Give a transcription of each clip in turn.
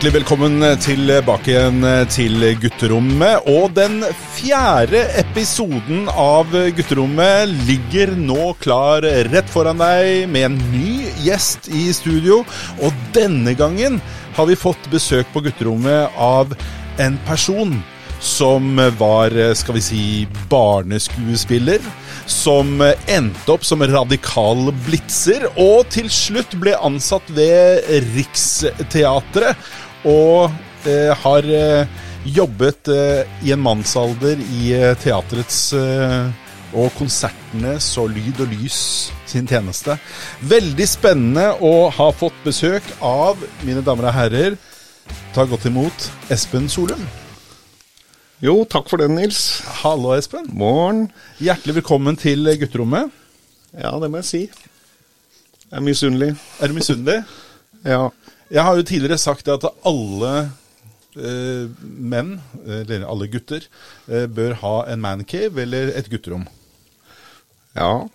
Hjertelig velkommen tilbake igjen til gutterommet. Og den fjerde episoden av gutterommet ligger nå klar rett foran deg med en ny gjest i studio. Og denne gangen har vi fått besøk på gutterommet av en person som var, skal vi si, barneskuespiller. Som endte opp som radikal blitzer, og til slutt ble ansatt ved Riksteatret. Og eh, har eh, jobbet eh, i en mannsalder i teatrets eh, og konsertenes og lyd og lys sin tjeneste. Veldig spennende å ha fått besøk av, mine damer og herrer, ta godt imot Espen Solum. Jo, takk for den, Nils. Hallo, Espen. Morgen. Hjertelig velkommen til gutterommet. Ja, det må jeg si. Jeg er misunnelig. Er du misunnelig? Ja. Jeg har jo tidligere sagt at alle eh, menn, eller alle gutter, eh, bør ha en mancave eller et gutterom. Ja.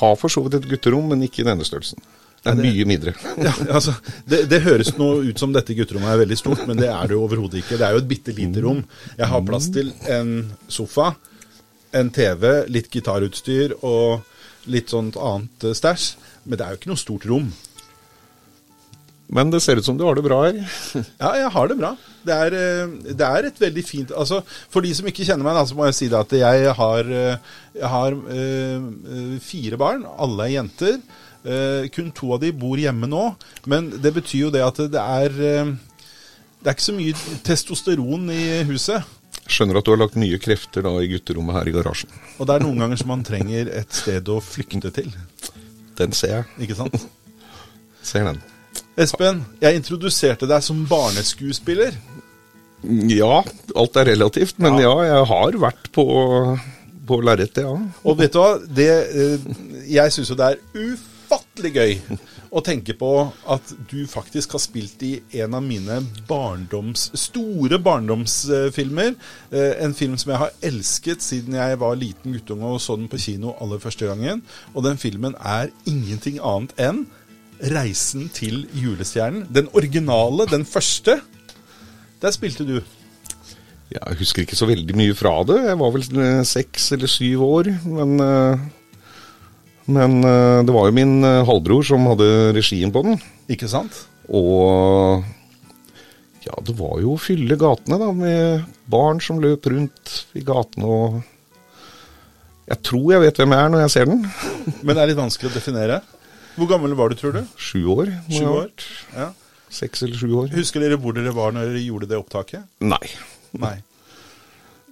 Har for så vidt et gutterom, men ikke i denne størrelsen. Det er mye mindre. Ja, altså, det, det høres nå ut som dette gutterommet er veldig stort, men det er det jo overhodet ikke. Det er jo et bitte lite rom. Jeg har plass til en sofa, en TV, litt gitarutstyr og litt sånt annet eh, stæsj. Men det er jo ikke noe stort rom. Men det ser ut som du har det bra her. Ja, jeg har det bra. Det er, eh, det er et veldig fint altså, For de som ikke kjenner meg, da, så må jeg si det at jeg har, eh, jeg har eh, fire barn. Alle er jenter. Uh, kun to av de bor hjemme nå. Men det betyr jo det at det er eh, Det er ikke så mye testosteron i huset. Skjønner at du har lagt mye krefter da i gutterommet her i garasjen. Og det er noen ganger som man trenger et sted å flykte til. Den ser jeg. Ikke sant? Ser den. Espen, jeg introduserte deg som barneskuespiller. Ja, alt er relativt, men ja, jeg har vært på, på lerretet, ja. Og vet du hva? Det, eh, jeg syns jo det er ufattelig gøy å tenke på at du faktisk har spilt i en av mine barndoms, store barndomsfilmer. Eh, En film som jeg har elsket siden jeg var liten guttunge og så den på kino aller første gangen. Og den filmen er ingenting annet enn 'Reisen til julestjernen'. Den originale, den første. Der spilte du. Jeg husker ikke så veldig mye fra det. Jeg var vel eh, seks eller syv år. Men, eh, men eh, det var jo min halvbror som hadde regien på den. Ikke sant? Og ja, det var jo å fylle gatene da, med barn som løp rundt i gatene og Jeg tror jeg vet hvem jeg er når jeg ser den. Men det er litt vanskelig å definere. Hvor gammel var du, tror du? Sju år. Sju år? Ja. Seks eller sju år. Husker dere hvor dere var når dere gjorde det opptaket? Nei. Nei.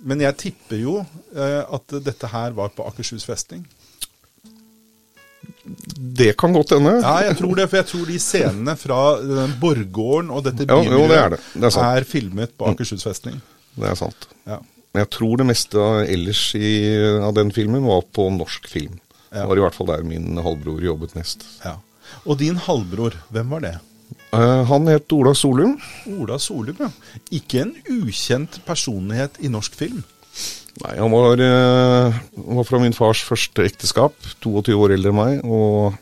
Men jeg tipper jo eh, at dette her var på Akershus festning. Det kan godt hende. Ja, jeg tror det, for jeg tror de scenene fra den borggården og dette Ja, jo, det er det. Det er er, filmet på Akershus festning. Det er sant. Ja. Men jeg tror det meste av- ellers i, av den filmen var på norsk film. Ja. Var i hvert fall der min halvbror jobbet mest. ja. Og din halvbror, hvem var det? Uh, han het Ola Solum. Ola Solum, ja. Ikke en ukjent personlighet i norsk film. Nei, han var, uh, var fra min fars første ekteskap, 22 år eldre enn meg. Og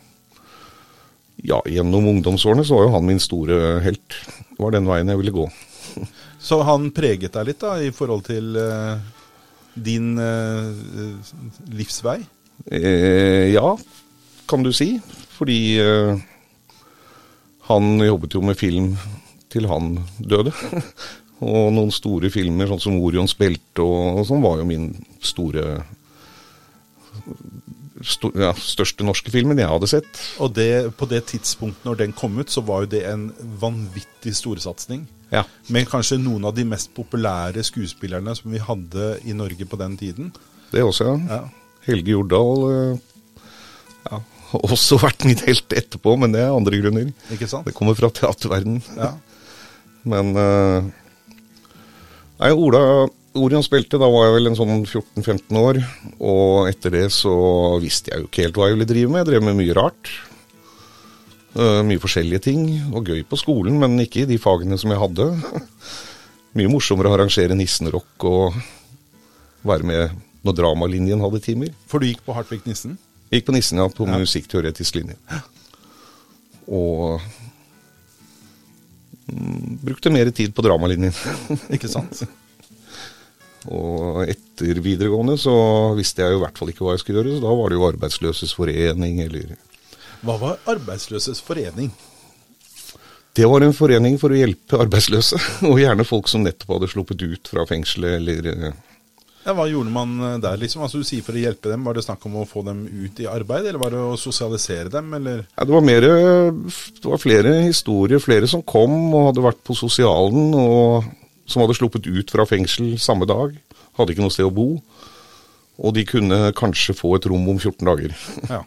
ja, gjennom ungdomsårene så var jo han min store helt. Det var den veien jeg ville gå. Så han preget deg litt da, i forhold til uh, din livsvei? Eh, ja, kan du si. Fordi eh, han jobbet jo med film til han døde. og noen store filmer, sånn som 'Orions belte' og, og sånn, var jo min store sto, ja, største norske filmen jeg hadde sett. Og det, på det tidspunktet når den kom ut, så var jo det en vanvittig storsatsing. Ja. Med kanskje noen av de mest populære skuespillerne som vi hadde i Norge på den tiden. Det også, ja. Ja. Helge Jordal eh, ja, har også vært min helt etterpå, men det er andre grunner. Ikke sant? Det kommer fra teaterverdenen. Ja. Men eh, Nei, Ola Orion spilte, da var jeg vel en sånn 14-15 år. Og etter det så visste jeg jo ikke helt hva jeg ville drive med. Jeg drev med mye rart. Eh, mye forskjellige ting. Og gøy på skolen, men ikke i de fagene som jeg hadde. mye morsommere å arrangere nissenrock og være med når dramalinjen hadde timer. For du gikk på Hartvig Nissen? Gikk på Nissen, ja, på Ja. musikkteoretisk linje. Og brukte mer tid på dramalinjen. Ikke sant? Og etter videregående så visste jeg jo i hvert fall ikke hva jeg skulle gjøre, så da var det jo Arbeidsløses forening eller Hva var Arbeidsløses forening? Det var en forening for å hjelpe arbeidsløse, og gjerne folk som nettopp hadde sluppet ut fra fengselet eller eh, Ja, Hva gjorde man eh, der, liksom? Altså Du sier for å hjelpe dem. Var det snakk om å få dem ut i arbeid, eller var det å sosialisere dem, eller? Ja, det var mer Det var flere historier, flere som kom og hadde vært på sosialen, og som hadde sluppet ut fra fengsel samme dag. Hadde ikke noe sted å bo. Og de kunne kanskje få et rom om 14 dager. Ja.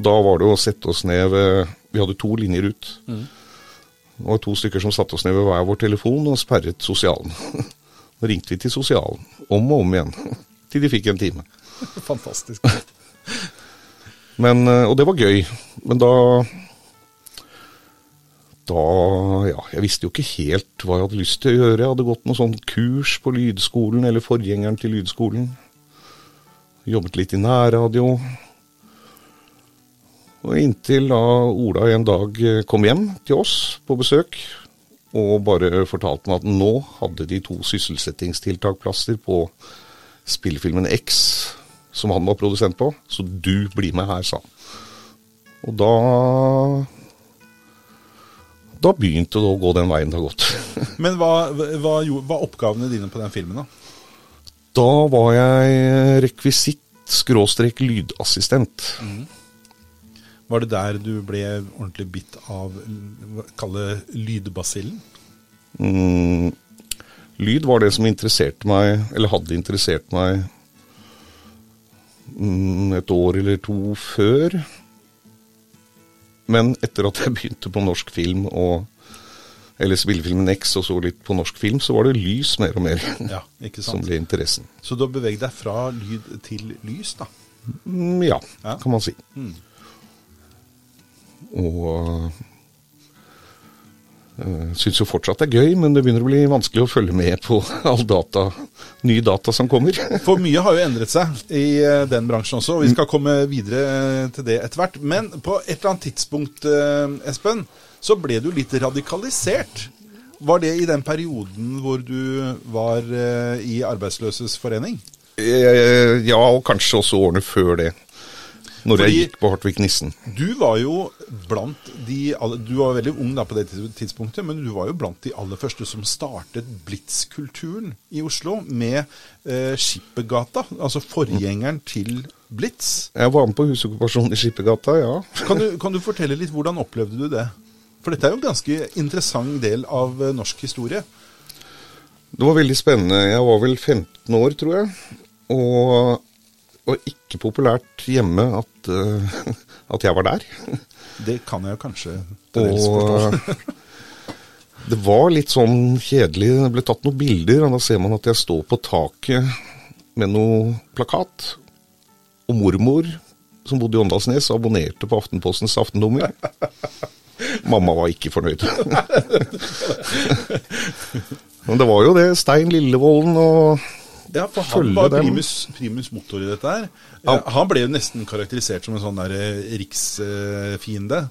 Da var det å sette oss ned ved Vi hadde to linjer ut. Det var to stykker som satte oss ned ved hver vår telefon og sperret sosialen. Da ringte vi til sosialen, om og om igjen, til de fikk en time. Fantastisk. Men, eh, og det var gøy. Men da Da Ja, jeg visste jo ikke helt hva jeg hadde lyst til å gjøre. Jeg hadde gått noe sånn kurs på lydskolen, eller forgjengeren til lydskolen. Jobbet litt i nærradio. Og inntil da Ola en dag eh, kom hjem til oss på besøk og bare fortalte meg at nå hadde de to sysselsettingstiltakplasser på spillefilmen X, som han var produsent på, så du blir med her, sa han. Og da Da begynte det å gå den veien det har gått. Men hva, hva var oppgavene dine på den filmen, da? Da var jeg rekvisitt-skråstrek lydassistent. Var det der du ble ordentlig bitt av hva kalle lydbasillen? Mm, lyd var det som interesserte meg, eller hadde interessert meg mm, et år eller to før. Men etter at jeg begynte på norsk film, og, eller spillefilmen X, og så litt på norsk film, så var det lys mer og mer Ja, som ble interessen. Så du har beveget deg fra lyd til lys, da? Mm, ja, Ja. kan man si. Mm. Og uh, syns jo fortsatt det er gøy, men det begynner å bli vanskelig å følge med på all data, ny data som kommer. For mye har jo endret seg i eh, den bransjen også, og vi skal komme videre eh, til det etter hvert. Men på et eller annet tidspunkt, eh, Espen, så ble du litt radikalisert. Var det i den perioden hvor du var eh, i Arbeidsløses forening? Eh, ja, og kanskje også årene før det. Når Fordi- jeg gikk på Hartvig Nissen. Du var jo blant de Du var veldig ung da på det tidspunktet, men du var jo blant de aller første som startet Blitz-kulturen i Oslo med eh, Skippergata, altså forgjengeren til Blitz. Jeg var med på husokkupasjonen i Skippergata, ja. Kan du, kan du fortelle litt, hvordan opplevde du det? For dette er jo en ganske interessant del av eh, norsk historie. Det var veldig spennende. Jeg var vel 15 år, tror jeg. Og var ikke populært hjemme at, eh, at jeg var der. Det kan jeg jo kanskje. Og det var litt sånn kjedelig. Det ble tatt noen bilder, og da ser man at jeg står på taket med noe plakat. Og mormor, som bodde i Åndalsnes, abonnerte på Aftenpostens aftennummer. Mamma var ikke fornøyd. Men det var jo det. Stein Lillevolden og Ja, for han var primus, primus motor i dette her. Ja. Han ble jo nesten karakterisert som en sånn der eh, riksfiende.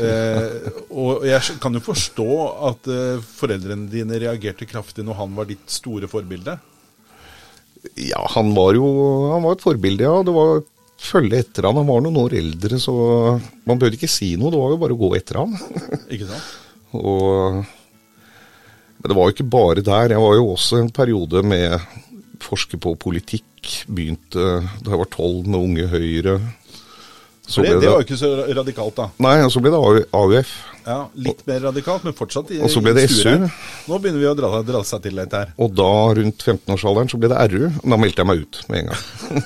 Eh, og jeg kan jo forstå at eh, foreldrene dine reagerte kraftig når han var ditt store forbilde. Ja, han var jo han var et forbilde, ja. Det var følge etter han. Han var noen år eldre, så man behøvde ikke si noe. Det var jo bare å gå etter han. Ikke sant? Og, men det var jo ikke bare der. Jeg var jo også en periode med forske på politikk. Begynte da jeg var tolv med Unge Høyre. Det, det var jo ikke så radikalt, da. nei, og så ble det AUF. Ja, Litt mer radikalt, men fortsatt i Og så ble det SU. Nå begynner vi å dra, dra seg til litt her. Og da, rundt 15-årsalderen, så ble det RU. Og da meldte jeg meg ut med en gang.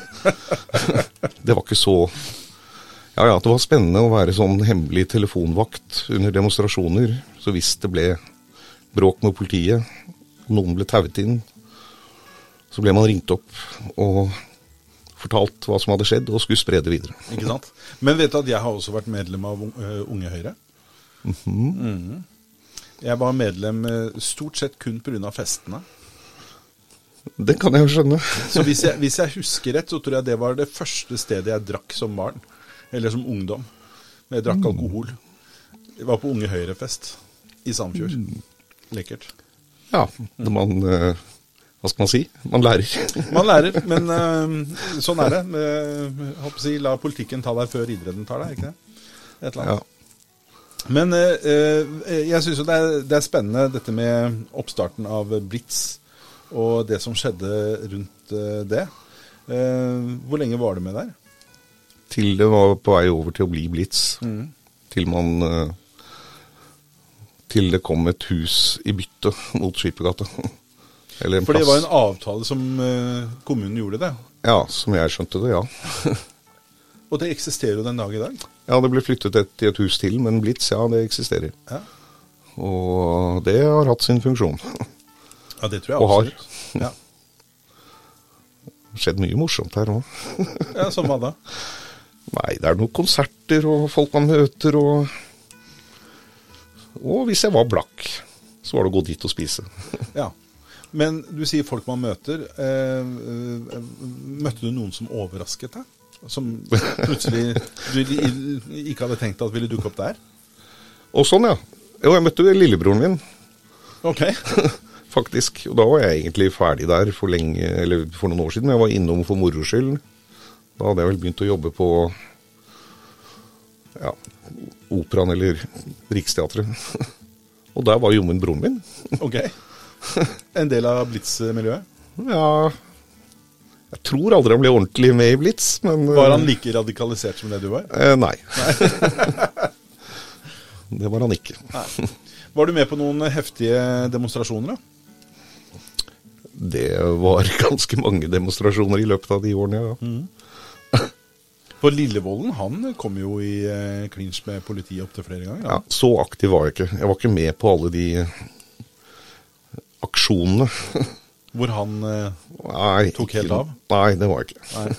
det var ikke så Ja ja, det var spennende å være sånn hemmelig telefonvakt under demonstrasjoner. Så hvis det ble bråk med politiet, noen ble tauet inn, så ble man ringt opp og fortalt hva som hadde skjedd, og skulle spre det videre. Ikke sant? Men vet du at jeg har også vært medlem av Unge Høyre? Mm -hmm. Mm -hmm. Jeg var medlem eh, stort sett kun pga. festene. Det kan jeg jo skjønne. Så hvis jeg, hvis jeg husker rett, så tror jeg det var det første stedet jeg drakk som barn. Eller som ungdom. Jeg drakk alkohol. Jeg var på Unge Høyre-fest i Sandfjord. Lekkert. Ja, man eh, Hva skal man si? Man lærer. Man lærer, men uh, sånn er det. Uh, si, la politikken ta deg før idretten tar deg, ikke det? Et eller Ja. annet. Men eh, eh, jeg syns jo det er, det er spennende dette med oppstarten av Blitz og det som skjedde rundt det. Hvor lenge var det med der? Til det var på vei over til å bli Blitz. Til man Til det kom et hus i bytte mot Skippergata. Eller en For det var en avtale som eh, kommunen gjorde det. Ja, som jeg skjønte det, ja. Og det eksisterer jo den dag i dag. Ja, det ble flyttet et, et hus til, men Blitz, ja, det eksisterer. Ja, Og det har hatt sin funksjon. ja det tror jeg Og har. Ja. Skjedd mye morsomt her òg. ja, Som hva da? Nei, det er noen konserter og folk man møter og Og hvis jeg var blakk, så var det å gå dit og spise. Ja. Men du sier folk man møter. Eh, eh, møtte du noen som overrasket deg? Som plutselig du ikke hadde tenkt at ville dukke opp der? Og sånn, ja. Jo, jeg møtte lillebroren min, Ok. faktisk. Og da var jeg egentlig ferdig der for lenge, eller for noen år siden. Men jeg var innom for moro skyld. Da hadde jeg vel begynt å jobbe på ja, Operaen eller Riksteatret. Og der var jommen broren min. ok. En del av Blitz-miljøet? Ja Jeg tror aldri han ble ordentlig med i Blitz, men Var han like radikalisert som det du var? eh, Nei. det var han ikke. Var du med på noen heftige demonstrasjoner? da? Det var ganske mange demonstrasjoner i løpet av de årene, ja. For Lillevolden han kom jo i eh, klinsj med politiet opptil flere ganger. ja. Så aktiv var jeg ikke. Jeg var ikke med på alle de aksjonene. Hvor han eh, Nei, Tok helt av? Nei, det var ikke. Nei,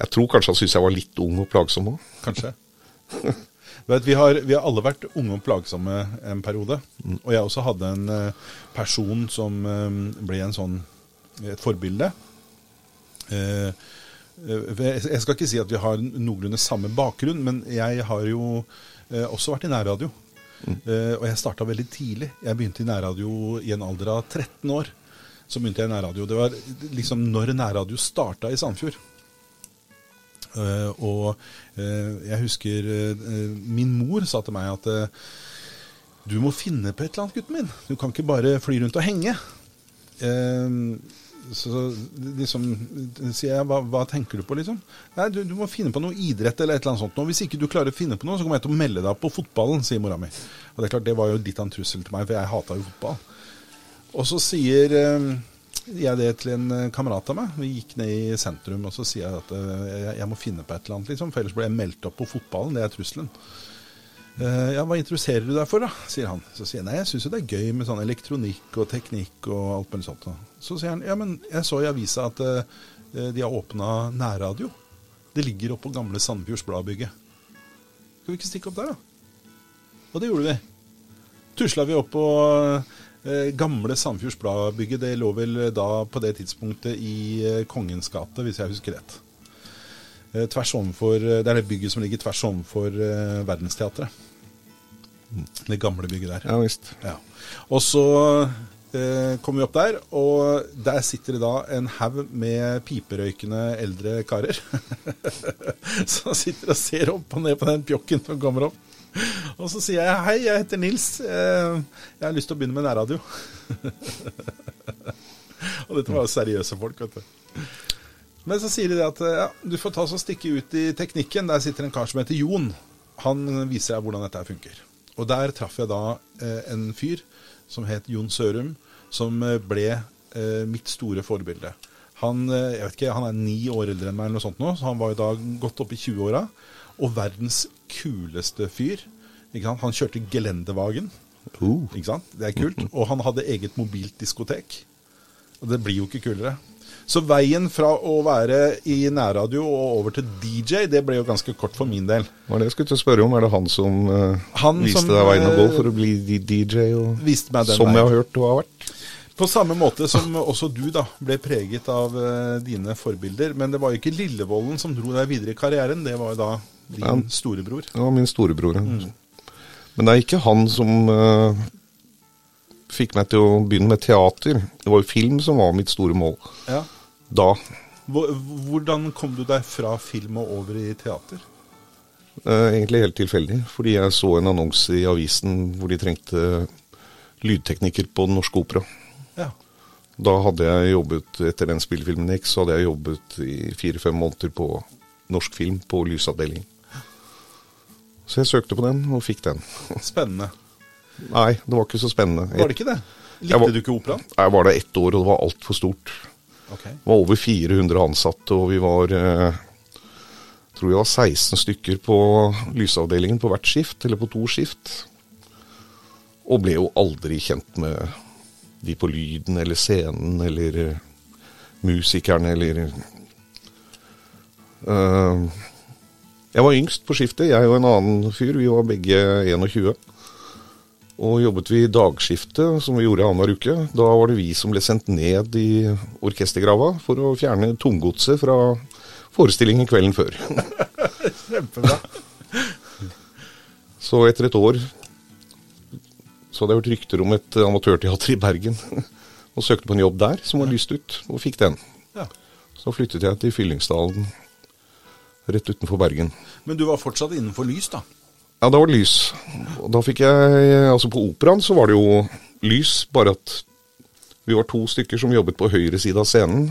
Jeg tror kanskje han syntes jeg var litt ung og plagsom òg. kanskje. Vet, vi, har, vi har alle vært unge og plagsomme en periode. Og jeg også hadde en eh, person som eh, ble en sånn, et forbilde. Jeg skal ikke si at vi har noenlunde samme bakgrunn, men jeg har jo også vært i nærradio. Eh, og jeg starta veldig tidlig. Jeg begynte i nærradio i en alder av 13 år. Så begynte jeg i nærradio. Det var liksom når nærradio starta i Sandfjord. Uh, og uh, jeg husker eh, min mor sa til meg at eh, du må finne på et eller annet, gutten min. Du kan ikke bare fly rundt og henge. Eh, så liksom sier jeg, hva, hva tenker du på, liksom? Nei, du, du må finne på noe idrett eller et eller annet sånt. nå. Hvis ikke du klarer å finne på noe, så kommer jeg til å melde deg på fotballen, sier mora mi. Og det er klart, det var jo litt av en trussel til meg, for jeg hata jo fotball. Og så sier eh, jeg det til en eh, kamerat av meg. Vi gikk ned i sentrum, og så sier jeg at eh, jeg, jeg må finne på et eller annet, liksom, for ellers blir jeg meldt opp på fotballen. Det er trusselen. Eh, ja, hva interesserer du deg for, da? sier han. Så sier jeg nei, jeg syns jo det er gøy med sånn elektronikk og teknikk og alt mulig sånt. da. Så sier han ja, men jeg så i avisa at eh, de har åpna nærradio. Det ligger oppe på gamle Sandefjords Bladbygget. Skal vi ikke stikke opp der, da? Og det gjorde vi. Tusla vi opp på eh, gamle Sandefjords Blad-bygget. Det lå vel da på det tidspunktet i Kongens gate, hvis jeg husker rett. Eh, tvers overfor, eh, Det er det bygget som ligger tvers overfor eh, Verdensteatret. Det gamle bygget der. Ja visst. Ja. Og så eh, kom vi opp der, og der sitter det da en haug med piperøykende eldre karer. som sitter og ser opp og ned på den pjokken som kommer opp. Og så sier jeg hei, jeg heter Nils. Jeg har lyst til å begynne med nærradio. og dette var jo seriøse folk, vet du. Men så sier de det at ja, du får ta og stikke ut i teknikken. Der sitter en kar som heter Jon. Han viser deg hvordan dette funker. Og der traff jeg da eh, en fyr som het Jon Sørum, som eh, ble eh, mitt store forbilde. Han, eh, jeg vet ikke, han er ni år eldre enn meg, eller noe sånt nå, så han var jo da godt opp i 20-åra. Og verdens kuleste fyr. Han kjørte gelendevagen. Uh. Ikke sant? Det er kult. Og han hadde eget mobilt diskotek. Og det blir jo ikke kulere. Så veien fra å være i nærradio og over til DJ, det ble jo ganske kort for min del. Var det jeg skulle til å spørre om. Er det han som uh, Han viste som, deg veien å gå eh, for å bli DJ? Og, som jeg har hørt du har vært? På samme måte som også du da ble preget av uh, dine forbilder. Men det var jo ikke Lillevolden som dro deg videre i karrieren, det var jo da din Ja. storebror. Ja, min storebror. ja. Mm. Men det er ikke han som uh, fikk meg til å begynne med teater. Det var jo film som var mitt store mål Ja. Da. Hvordan kom du deg fra film og over i teater? Eh, egentlig helt tilfeldig, fordi jeg så en annonse i avisen hvor de trengte lydtekniker på Den Norske Opera. Ja. Da hadde jeg jobbet, etter den spillefilmen gikk, så hadde jeg jobbet i fire-fem måneder på norsk film på lysavdelingen. Så jeg søkte på den, og fikk den. Spennende. Nei, det var ikke så spennende. Var det ikke det? Likte var- du ikke operaen? Jeg var der ett år, og det var altfor stort. Ok. Det var over 400 ansatte, og vi var eh, tror jeg var 16 stykker på lysavdelingen på hvert skift, eller på to skift. Og ble jo aldri kjent med de på lyden eller scenen eller eh, musikerne eller eh, Jeg var yngst på skiftet, jeg og en annen fyr. Vi var begge 21. Og jobbet vi dagskiftet, som vi gjorde annenhver uke. Da var det vi som ble sendt ned i orkestergrava for å fjerne tunggodset fra forestillingen kvelden før. Kjempebra. Så etter et år så hadde jeg hørt rykter om et amatørteater i Bergen. Og søkte på en jobb der som var lyst ut, og fikk den. Ja. Så flyttet jeg til Fyllingsdalen rett utenfor Bergen. Men du var fortsatt innenfor lys, da? Ja, da var det lys. Og da fikk jeg Altså, på operaen så var det jo lys, bare at vi var to stykker som jobbet på høyre side av scenen.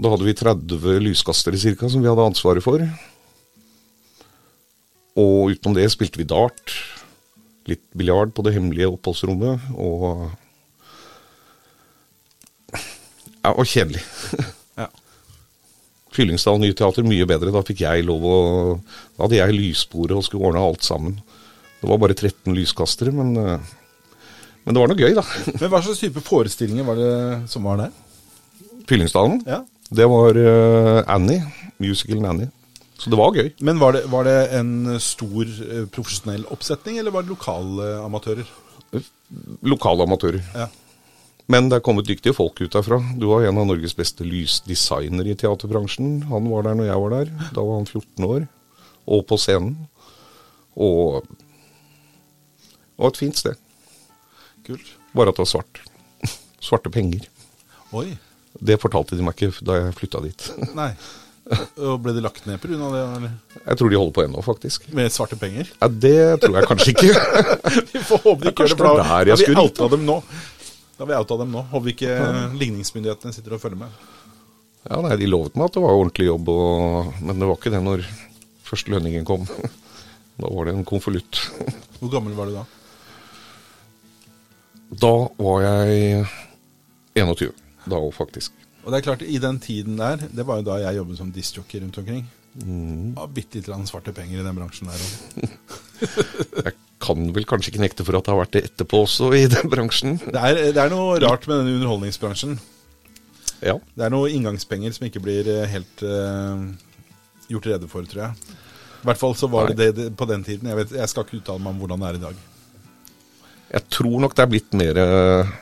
Da hadde vi 30 lyskastere cirka som vi hadde ansvaret for. Og utenom det spilte vi dart, litt biljard på det hemmelige oppholdsrommet, og Ja, og kjedelig. Fyllingsdal Nye Teater mye bedre. Da fikk jeg lov å Da hadde jeg lysbordet og skulle ordne alt sammen. Det var bare 13 lyskastere, men, eh, men det var noe gøy, da. Men hva slags type forestillinger var det som var der? Fyllingsdalen. Ja. Det var eh, Annie. Musicalen Annie. Så det var gøy. Men var det, var det en stor eh, profesjonell oppsetning, eller var det lokale amatører? Lokale amatører. Ja. Men det er kommet dyktige folk ut derfra. Du var en av Norges beste lysdesignere i teaterbransjen. Han var der når jeg var der. Da var han 14 år. Og på scenen. Og og et fint sted. Kult. Bare at det var svart. Svarte penger. Oi. Det fortalte de meg ikke da jeg flytta dit. Nei. Og ble det lagt ned pga. det? Eller? Jeg tror de holder på ennå, faktisk. Med svarte penger? Ja, Det tror jeg kanskje ikke. Vi får håpe de ikke gjør det, bra for da har vi outa dem nå. Da har vi outa dem nå. Håper ikke ligningsmyndighetene sitter og følger med. Ja, nei, De lovet meg at det var ordentlig jobb, og... men det var ikke det når første lønningen kom. Da var det en konvolutt. Hvor gammel var du da? Da var jeg 21. Da òg, faktisk. Og det er klart, i den tiden der, det var jo da jeg jobbet som diskjockey rundt omkring. Mm. Bitte litt grann svarte penger i den bransjen der òg. Jeg kan vel kanskje ikke nekte for at det har vært det etterpå også i den bransjen. Det, er- det er noe rart med denne underholdningsbransjen. Ja. Det er noe inngangspenger som ikke blir eh, helt uh, gjort rede for, tror jeg. I hvert fall så var det det, på den tiden. Jeg, vet, jeg skal ikke uttale meg om hvordan det er i dag. Jeg tror nok det er blitt mer uh,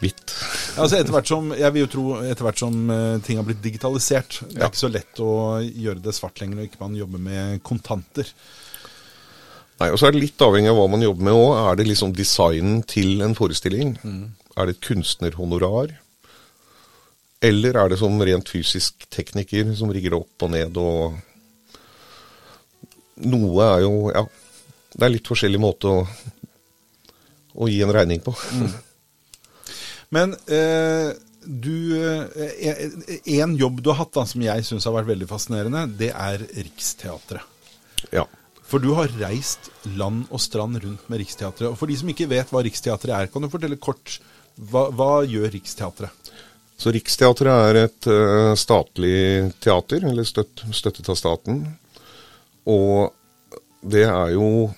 hvitt. Altså etter hvert som, jeg vil jo tro etter hvert som ting har blitt digitalisert Det er Ja. ikke så lett å gjøre det svart lenger når ikke man jobber med kontanter. Nei, og så er det litt avhengig av hva man jobber med òg. Er det liksom designen til en forestilling? Er det et kunstnerhonorar? Eller er det som rent fysisk tekniker som rigger det opp og ned og Noe er jo Ja, det er litt forskjellig måte å, å gi en regning på. Men eh, du eh, En jobb du har hatt da, som jeg syns har vært veldig fascinerende, det er Riksteatret. Ja. For du har reist land og strand rundt med Riksteatret. Og for de som ikke vet hva Riksteatret er, kan du fortelle kort hva, hva gjør Riksteatret? Så Riksteatret er et uh, statlig teater, eller støtt, støttet av staten. Og det er jo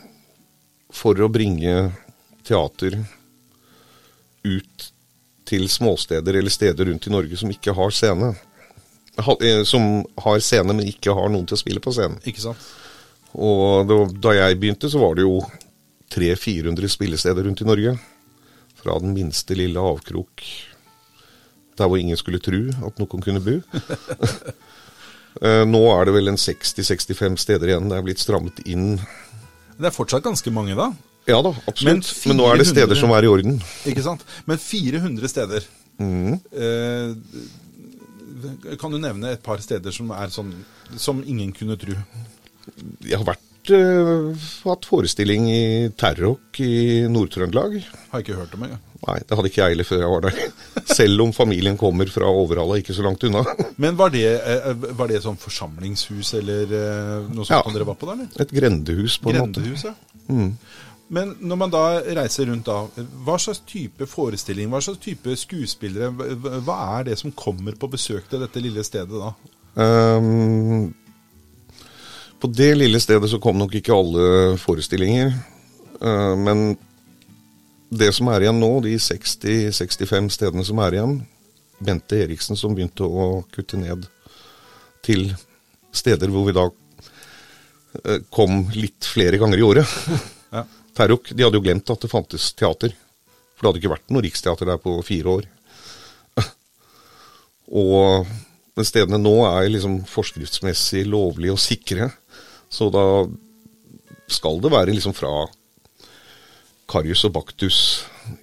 for å bringe teater ut til småsteder eller steder rundt i Norge som ikke har scene. Eh, som har scene, men ikke har noen til å spille på scenen. Ikke sant? Og da, da jeg begynte, så var det jo 300-400 spillesteder rundt i Norge. Fra den minste lille avkrok der hvor ingen skulle tro at noen kunne bo. Eh, Nå er det vel en 60-65 steder igjen. Det er blitt strammet inn. Det er fortsatt ganske mange, da? Ja da, absolutt. Men Men, nå er det steder som er i orden. Ikke sant? Men 400 steder. Mm. Eh, kan du nevne et par steder som er sånn som ingen kunne tro? Jeg har vært, uh, hatt forestilling i Terrock i Nord-Trøndelag. Har ikke hørt om engang. Nei, det hadde ikke jeg heller før jeg var der. Selv om familien kommer fra Overhalla, ikke så langt unna. Men var det, eh, var det sånn forsamlingshus eller eh, noe sånt Ja. som dere var på der? eller? Et grendehus, på en måte. Grendehus, ja. Men når man da reiser rundt da, hva slags type forestilling, hva slags type skuespillere, hva er det som kommer på besøk til dette lille stedet da? Ehm, på det lille stedet så kom nok ikke alle forestillinger. Eh, men det som er igjen nå, de 60-65 stedene som er igjen Bente Eriksen som begynte å kutte ned til steder hvor vi da eh, kom litt flere ganger i året. Ja. Terrok de hadde jo glemt at det fantes teater. For det hadde ikke vært noe riksteater der på fire år. Og stedene nå er liksom forskriftsmessig lovlige og sikre. Så da skal det være liksom fra Karius og Baktus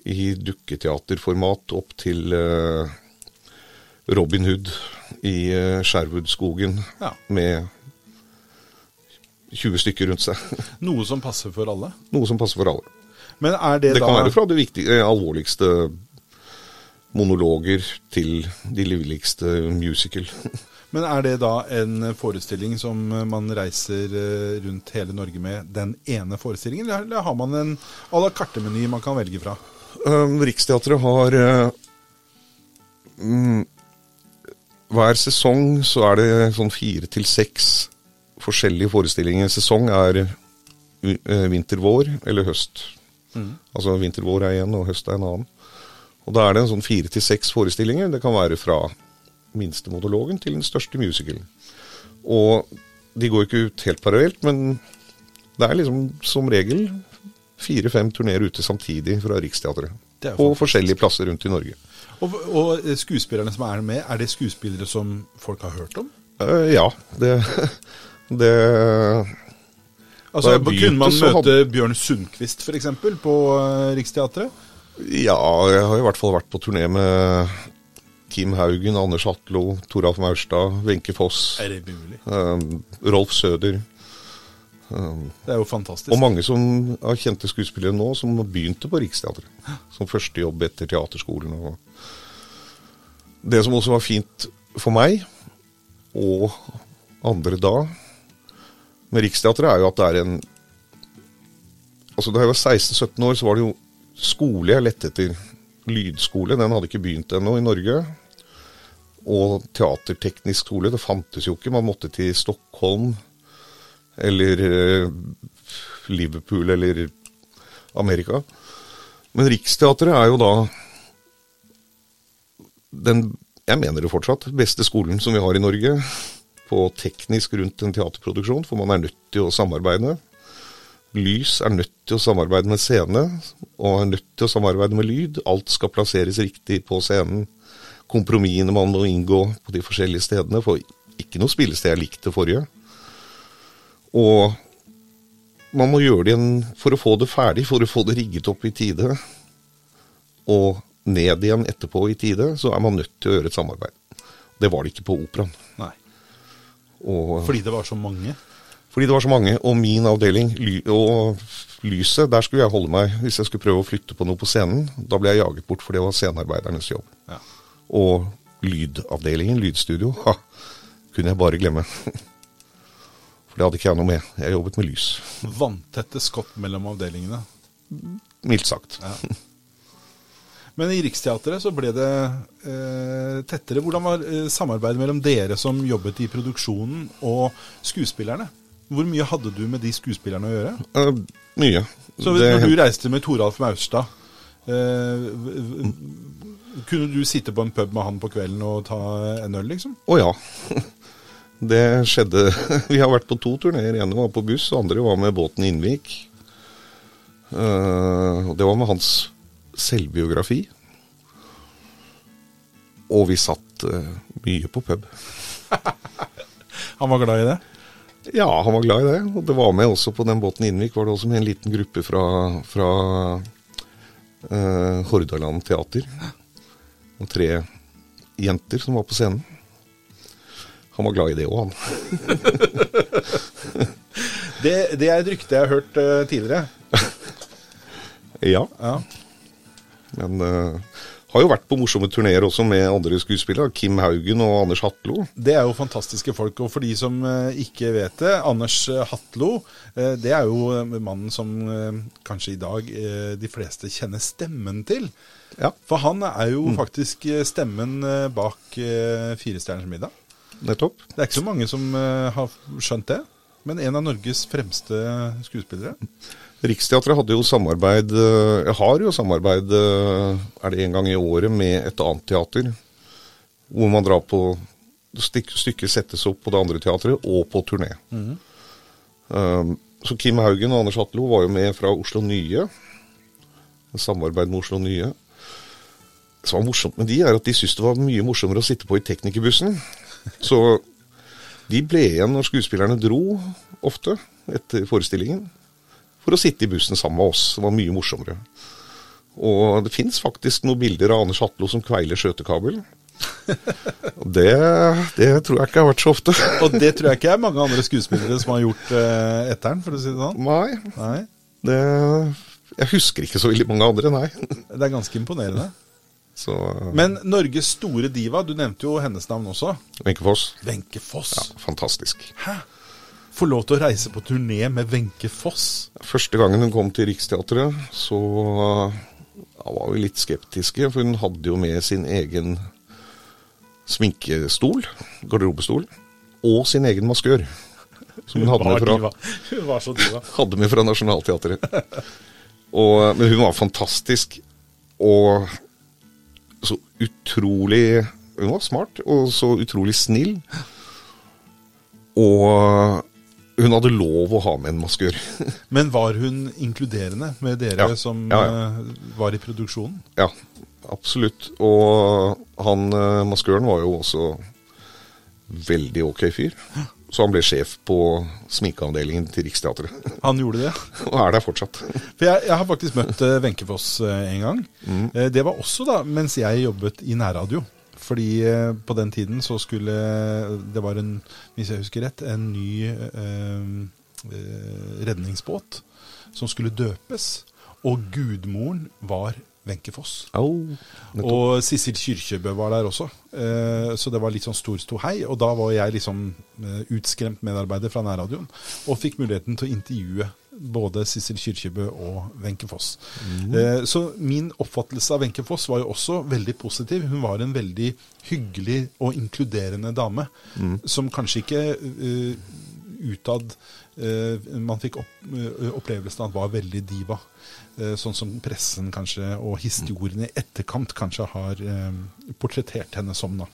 i dukketeaterformat opp til uh, Robin Hood i uh, Sherwoodskogen Ja. med 20 stykker rundt seg. Noe som passer for alle. Noe som passer for alle. Men er det, Det kan være fra det viktige, eh, alvorligste monologer til de livligste musical. Men er det da en forestilling som man reiser eh, rundt hele Norge med den ene forestillingen, eller har man en à la carte-meny man kan velge fra? Um, Riksteatret har eh, mm, Hver sesong så er det sånn fire til seks forskjellige forestillinger. Sesong er vinter-vår eller høst. Altså vinter-vår er en, og høst er en annen. Og da er det en sånn fire til seks forestillinger. Det kan være fra minste monologen til den største musicalen. Og de går ikke ut helt parallelt, men det er liksom som regel fire-fem turneer ute samtidig fra Riksteatret. På forskjellige plasser rundt i Norge. Og, og skuespillerne som er med, er det skuespillere som folk har hørt om? Uh, ja, det, det Altså, begynte, Kunne man møte hadde- Bjørn Sundquist f.eks. på uh, Riksteatret? Ja, jeg har i hvert fall vært på turné med Kim Haugen, Anders Hatlo, Toralf Maurstad, Wenche Foss, Er det mulig? um, Rolf Søder. Det er jo fantastisk. Og mange som har kjente skuespillere nå, som begynte på Riksteatret. Som første jobb etter teaterskolen. Og det som også var fint for meg, og andre da, med Riksteatret, er jo at det er en Altså Da jeg var 16-17 år, så var det jo skole jeg lette etter. Lydskole. Den hadde ikke begynt ennå i Norge. Og teaterteknisk skole. Det fantes jo ikke. Man måtte til Stockholm eller eh, Liverpool eller Amerika. Men Riksteatret er jo da den, jeg mener det fortsatt, beste skolen som vi har i Norge på teknisk rundt en teaterproduksjon, for man er nødt til å samarbeide. Lys er nødt til å samarbeide med scene, og er nødt til å samarbeide med lyd. Alt skal plasseres riktig på scenen. Kompromissene man må inngå på de forskjellige stedene, for ikke noe spillested er likt det forrige. Og man må gjøre det igjen for å få det ferdig, for å få det rigget opp i tide. Og ned igjen etterpå i tide, så er man nødt til å gjøre et samarbeid. Det var det ikke på operaen. Nei. Og Fordi det var så mange? Fordi det var så mange, og min avdeling ly og lyset, der skulle jeg holde meg hvis jeg skulle prøve å flytte på noe på scenen. Da ble jeg jaget bort, for det var scenearbeidernes jobb. Ja. Og lydavdelingen, lydstudio, ha, kunne jeg bare glemme. For det hadde ikke jeg noe med. Jeg jobbet med lys, Vanntette skott mellom avdelingene. mildt sagt. Ja. Men i Riksteatret så ble det eh, tettere. Hvordan var eh, samarbeidet mellom dere som jobbet i produksjonen, og skuespillerne? Hvor mye hadde du med de skuespillerne å gjøre? Uh, mye. Så Det- Når du reiste med Toralf Maurstad, v- kunne du sitte på en pub med han på kvelden og ta en øl, liksom? Å ja. Det skjedde. Vi har vært på to turneer. ene var på buss, og andre var med båten Innvik. Uh, det var med hans selvbiografi. Og vi satt uh, mye på pub. Han var glad i det? Ja, han var glad i det. Og det var med også på den båten Innvik, var det også med en liten gruppe fra, fra eh, Hordaland teater. Og tre jenter som var på scenen. Han var glad i det òg, han. Det, det er et rykte jeg har hørt uh, tidligere. Ja, Ja. men eh, har jo vært på morsomme turneer også med andre skuespillere. Kim Haugen og Anders Hatlo. Det er jo fantastiske folk. Og for de som eh, ikke vet det, Anders eh, Hatlo, eh, det er jo mannen som kanskje i dag de fleste kjenner stemmen til. Ja, For han er jo faktisk eh, stemmen bak Fire stjerners middag. nettopp. Det er ikke så mange som har skjønt det, men en av Norges fremste skuespillere. Riksteatret hadde jo samarbeid eh, har jo samarbeid eh, Er det en gang i året med et annet teater. Hvor man drar på Stykket settes opp på det andre teatret og på turné. Um, så Kim Haugen og Anders Hatlo var jo med fra Oslo Nye. en samarbeid med Oslo Nye. Det som var morsomt med de, er at de syntes det var mye morsommere å sitte på i teknikerbussen. Så de ble igjen når skuespillerne dro, ofte, etter forestillingen for å sitte i bussen sammen med oss. Det var mye morsommere. Og det fins faktisk noen bilder av Anders Hatlo som kveiler skjøtekabel. Det, det tror jeg ikke har vært så ofte. Og det tror jeg ikke er mange andre skuespillere som har gjort eh, etter den, for å si det sånn. Nei, Nei, det, jeg husker ikke så veldig mange andre, nei. Det er ganske imponerende. Så Men Norges store diva, du nevnte jo hennes navn også. Wenche Foss, Wenche Foss. ja, fantastisk. Hæ? Få lov til å reise på turné med Wenche Foss? Første gangen hun kom til Riksteatret, så ja, var vi litt skeptiske, for hun hadde jo med sin egen sminkestol, garderobestol, og sin egen maskør. Som hun hadde med fra. Hun var så diva. hadde med fra Nationaltheatret. Og, men hun var fantastisk, og så utrolig Hun var smart, og så utrolig snill. Og hun hadde lov å ha med en maskør. Men var hun inkluderende med dere Ja. som Ja, ja. var i produksjonen? ja, absolutt. Og han eh, maskøren var jo også veldig ok fyr. Så han ble sjef på sminkeavdelingen til Riksteatret. Han gjorde det. Og er der fortsatt. For jeg, jeg har faktisk møtt eh, Wenche Foss eh, en gang. Mm. Eh, det var også da mens jeg jobbet i nærradio. Fordi eh, på den tiden så skulle Det var en, hvis jeg husker rett, en ny eh, eh, redningsbåt som skulle døpes. Og gudmoren var Wenche Foss. Oh. Og Sissel Kyrkjebø var der også. Eh, så det var litt sånn stor ståhei. Og da var jeg liksom eh, utskremt medarbeider fra nærradioen. Og fikk muligheten til å intervjue både Sissel Kyrkjebø og Wenche Foss. Eh, så min oppfattelse av Wenche Foss var jo også veldig positiv. Hun var en veldig hyggelig og inkluderende dame. Som kanskje ikke eh, utad eh, Man fikk opp, eh, opplevelsen av at var veldig diva. Eh, sånn som pressen kanskje, og historien i etterkant kanskje har eh, portrettert henne som. da.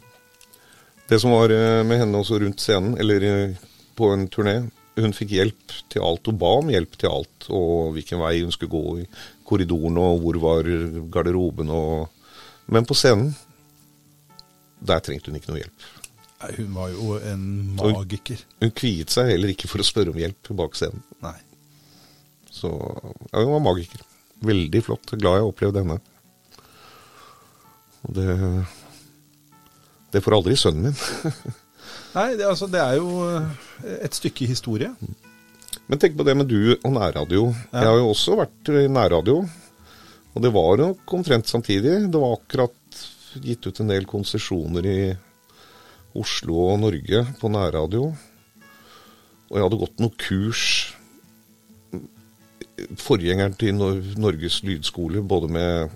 Det som var med henne også rundt scenen, eller på en turné, hun fikk hjelp til alt. Hun ba om hjelp til alt, og hvilken vei hun skulle gå i korridoren, og hvor var garderoben og Men på scenen, der trengte hun ikke noe hjelp. Nei, Hun var jo en magiker. magiker. Hun kviet seg heller ikke for å spørre om hjelp bak scenen. Nei. Så ja, hun var magiker. Veldig flott. Glad jeg opplevde henne. Og det Det får aldri sønnen min. Nei, det, altså, det er jo eh, et stykke historie. Men tenk på det med du og nærradio. Ja. Jeg har jo også vært i nærradio. Og det var nok omtrent samtidig. Det var akkurat gitt ut en del konsesjoner i Oslo og Norge på nærradio. Og jeg hadde gått noen kurs Forgjengeren til Norges lydskole, både med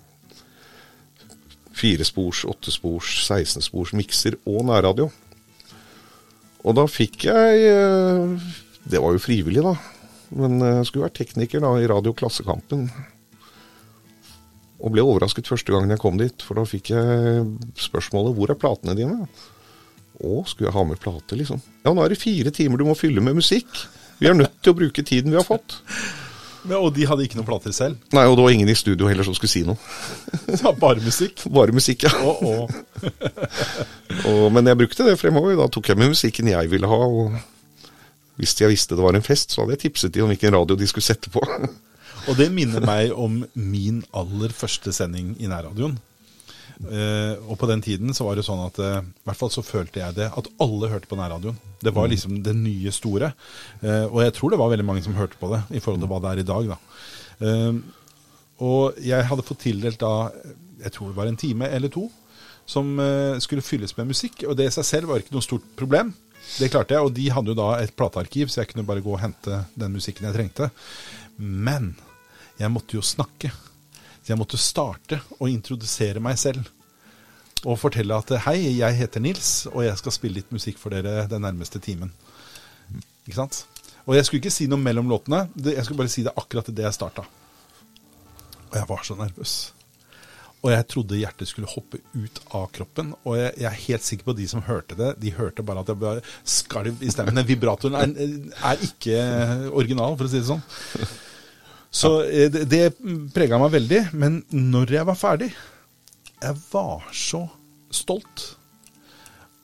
firespors, åttespors, 16-spors mikser og nærradio. Og da fikk jeg eh, Det var jo frivillig, da. Men eh, jeg skulle vært tekniker da i Radio Klassekampen. Og ble overrasket første gangen jeg kom dit, for da fikk jeg spørsmålet 'Hvor er platene dine?' Å, skulle jeg ha med plate, liksom? Ja, nå er det fire timer du må fylle med musikk. Vi er nødt til å bruke tiden vi har fått. Men, og de hadde ikke noen plater selv. Nei, og det var ingen i studio heller som skulle si noe. Var bare musikk. Bare musikk, ja. Oh, oh. Og, men jeg brukte det fremover. Da tok jeg med musikken jeg ville ha. Og Hvis jeg visste det var en fest, så hadde jeg tipset de om hvilken radio de skulle sette på. Og det minner meg om min aller første sending i nærradioen. Eh, og på den tiden så var det sånn at eh, i hvert fall så følte jeg det, at alle hørte på nærradioen. Det var liksom det nye store. Eh, og jeg tror det var veldig mange som hørte på det, i forhold til hva det er i dag. da. Og jeg hadde fått tildelt da, jeg tror det var en time eller to, som skulle fylles med musikk. Og det i seg selv var ikke noe stort problem. Det klarte jeg, og de hadde jo da et platearkiv, så jeg kunne bare gå og hente den musikken jeg trengte. Men jeg måtte jo snakke. Så jeg måtte starte og introdusere meg selv. Og fortelle at hei, jeg heter Nils, og jeg skal spille litt musikk for dere den nærmeste timen. Ikke sant? Og jeg skulle ikke si noe mellom låtene, jeg skulle bare si det akkurat idet jeg starta. Og jeg var så nervøs. Og jeg trodde hjertet skulle hoppe ut av kroppen. Og jeg, jeg er helt sikker på de som hørte det, de hørte bare at jeg bare skalv i stemmen. Vibratoren er, er ikke original, for å si det sånn. Så eh, det, det prega meg veldig. Men når jeg var ferdig Jeg var så stolt.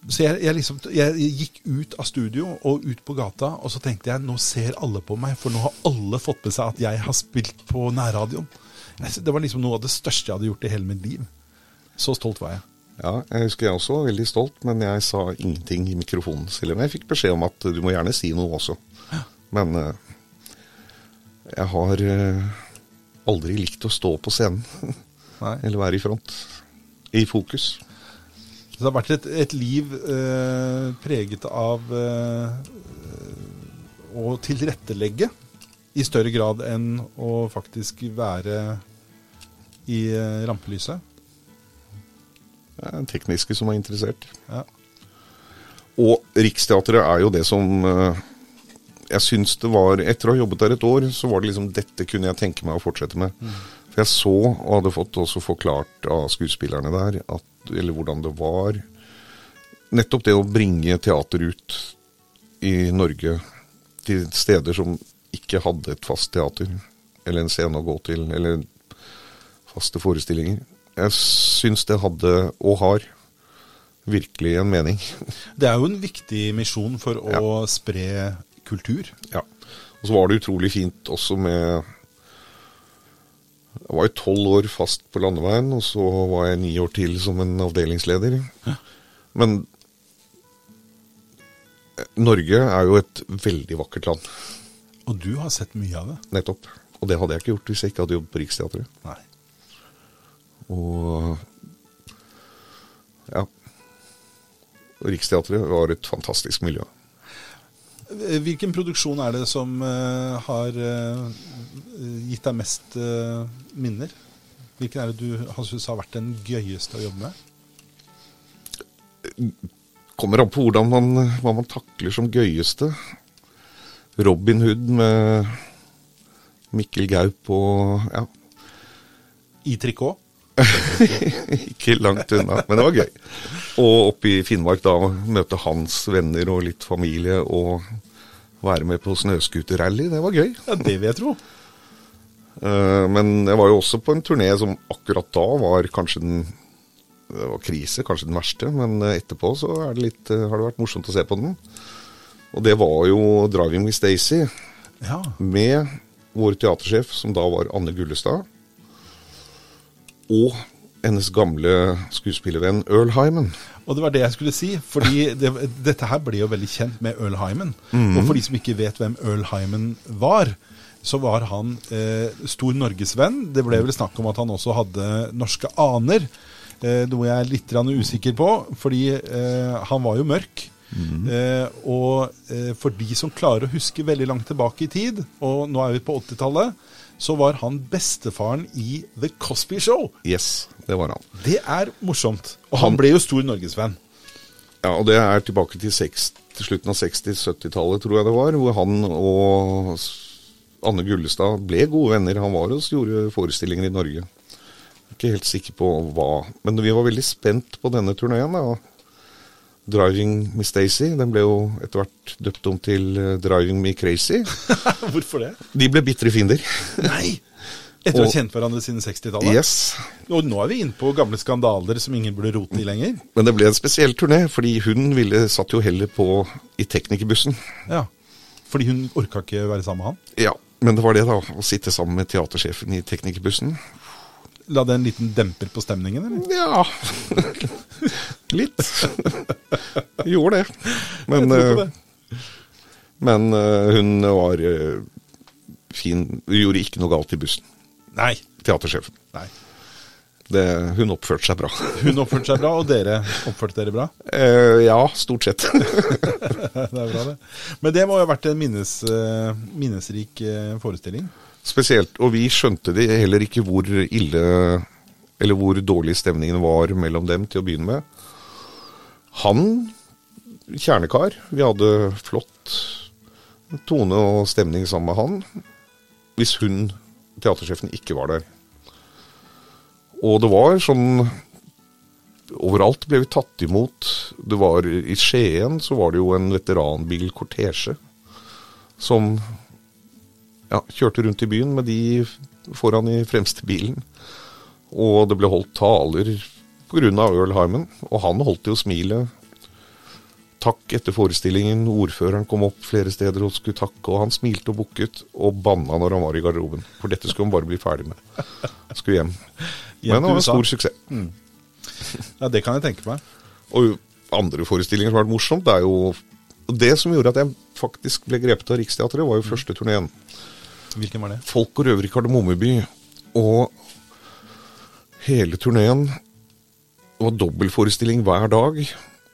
Så jeg, jeg, liksom, jeg gikk ut av studio og ut på gata, og så tenkte jeg nå ser alle på meg, for nå har alle fått med seg at jeg har spilt på nærradioen. Det var liksom noe av det største jeg hadde gjort i hele mitt liv. Så stolt var jeg. Ja, jeg husker jeg også var veldig stolt, men jeg sa ingenting i mikrofonen. Selv om jeg fikk beskjed om at du må gjerne si noe også. Men eh, jeg har eh, aldri likt å stå på scenen. Nei. Eller være i front. I fokus. Så det har vært et, et liv eh, preget av eh, å tilrettelegge i større grad enn å faktisk være i eh, rampelyset. Det er tekniske som er interessert. Ja. Og Riksteatret er jo det som eh, jeg syns det var Etter å ha jobbet der et år, så var det liksom dette kunne jeg tenke meg å fortsette med. For jeg så, og hadde fått også forklart av skuespillerne der, at, eller hvordan det var Nettopp det å bringe teater ut i Norge til steder som ikke hadde et fast teater, eller en scene å gå til, eller faste forestillinger. Jeg syns det hadde, og har, virkelig en mening. Det er jo en viktig misjon for å spre kultur. Ja. Og så var det utrolig fint også med Jeg var jo tolv år fast på landeveien, og så var jeg ni år til som en avdelingsleder. Men eh, Norge er jo et veldig vakkert land, Og du har sett mye av det. nettopp. Og det hadde jeg ikke gjort hvis jeg ikke hadde jobbet på Riksteatret. Nei. Og ja. Riksteatret var et fantastisk miljø. Hvilken produksjon er det som uh, har uh, gitt deg mest uh, minner? Hvilken er det du har syntes har vært den gøyeste å jobbe med? Kommer an på hvordan man, hva man takler som gøyeste. Robin Hood med Mikkel Gaup og ja, I trikot? ikke langt unna, men det var gøy. Og oppe i Finnmark da, møte hans venner og litt familie og være med på snøscooterrally, det var gøy. Ja, det vil jeg tro. Eh, Men jeg var jo også på en turné som akkurat da var kanskje den Det var krise, kanskje den verste, men eh, etterpå så er det litt, eh, har det vært morsomt å se på den. Og det var jo 'Driving with Stacey' Ja. med vår teatersjef, som da var Anne Gullestad, og hennes gamle skuespillervenn Earl Hyman. Og det var det jeg skulle si, fordi det, dette her ble jo veldig kjent med Earl Hyman. Og for de som ikke vet hvem Earl Hyman var, så var han eh, stor norgesvenn. Det ble vel snakk om at han også hadde norske aner, eh, noe jeg er litt usikker på, fordi eh, han var jo mørk. Eh, og eh, for de som klarer å huske veldig langt tilbake i tid, og nå er vi på 80-tallet, så var han bestefaren i The Cosby Show. Yes, det var han. Det er morsomt. Og han ble jo stor norgesvenn. Ja, og det er tilbake til, seks, til slutten av 60-70-tallet, tror jeg det var, hvor han og Anne Gullestad ble gode venner. Han var hos gjorde forestillinger i Norge. Ikke helt sikker på hva, men vi var veldig spent på denne turneen. 'Driving Miss Daisy'. Den ble jo etter hvert døpt om til eh, 'Driving Me Crazy'. Hvorfor det? De ble bitre fiender. Nei! Etter å ha kjent hverandre siden 60-tallet. Yes. Og nå er vi inne på gamle skandaler som ingen burde rote i lenger. Men det ble en spesiell turné, fordi hun ville, satt jo heller på i teknikerbussen. Ja. Fordi hun orka ikke være sammen med han? Ja, men det var det, da. Å sitte sammen med teatersjefen i teknikerbussen. La det en liten demper på stemningen, eller? Ja Litt. Gjorde det. Men, eh, men eh, hun var eh, fin. Hun gjorde ikke noe galt i bussen. Nei. Teatersjefen. Nei. Det, hun oppførte seg bra. Hun oppførte seg bra, og dere oppførte dere bra? Eh, ja, stort sett. Det er bra, det. Men det må jo ha vært en minnes, minnesrik forestilling? Spesielt. Og vi skjønte det heller ikke hvor ille Eller hvor dårlig stemningen var mellom dem til å begynne med. Han kjernekar. Vi hadde flott tone og stemning sammen med han. Hvis hun, teatersjefen, ikke var der. Og det var sånn Overalt ble vi tatt imot. Det var I Skien så var det jo en veteranbilkortesje som ja, kjørte rundt i byen med de foran i fremste bilen. Og det ble holdt taler pga. Earl Hyman, og han holdt jo smilet. Takk etter forestillingen. Ordføreren kom opp flere steder og skulle takke, og han smilte og bukket og banna når han var i garderoben. For dette skulle han bare bli ferdig med. Skulle hjem. Men det var en stor suksess. Ja, det kan jeg tenke meg. Og andre forestillinger som har vært morsomt, det er jo Det som gjorde at jeg faktisk ble grepet av Riksteatret, var jo første turneen. Hvilken var det? Folk og over i Kardemommeby. Og hele turneen var dobbeltforestilling hver dag.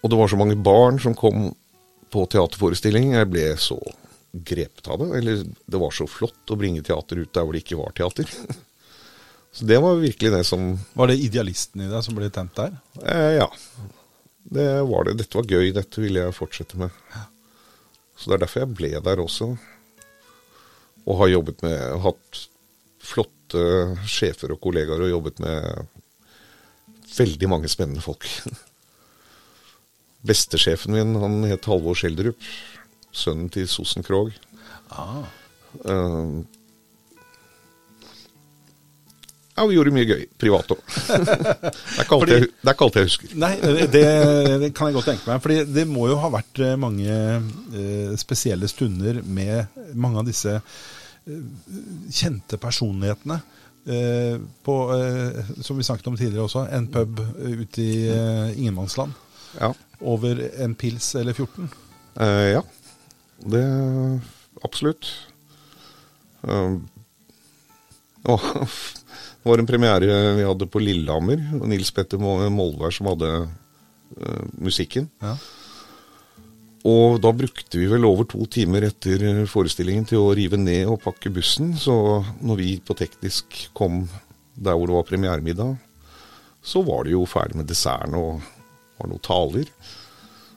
Og det var så mange barn som kom på teaterforestilling. Jeg ble så grepet av det. Eller det var så flott å bringe teater ut der hvor det ikke var teater. Så det var virkelig det som Var det idealisten i deg som ble tent der? eh, Ja. Det var det. Dette var gøy. Dette ville jeg fortsette med. Så det er derfor jeg ble der også. Og har jobbet med Hatt flotte sjefer og kollegaer og jobbet med veldig mange spennende folk. Bestesjefen min han het Halvor Schjelderup. Sønnen til Sosen Krogh. Ah. Eh, ja, vi gjorde mye gøy privat òg. det, er ikke alt jeg- er husker. Nei, det, det kan jeg godt tenke meg. Fordi det må jo ha vært eh, mange eh, spesielle stunder med mange av disse eh, kjente personlighetene. Eh, på, eh, som vi snakket om tidligere også, en pub eh, ute i ingenmannsland. Ja. Over en pils eller 14. Eh, ja, det absolutt. Um, å, det var en premiere vi hadde på Lillehammer. og Nils Petter Mo- Molvær som hadde uh, musikken. Ja. Og da brukte vi vel over to timer etter forestillingen til å rive ned og pakke bussen. Så når vi på teknisk kom der hvor det var premieremiddag, så var det jo ferdig med desserten og var noen taler.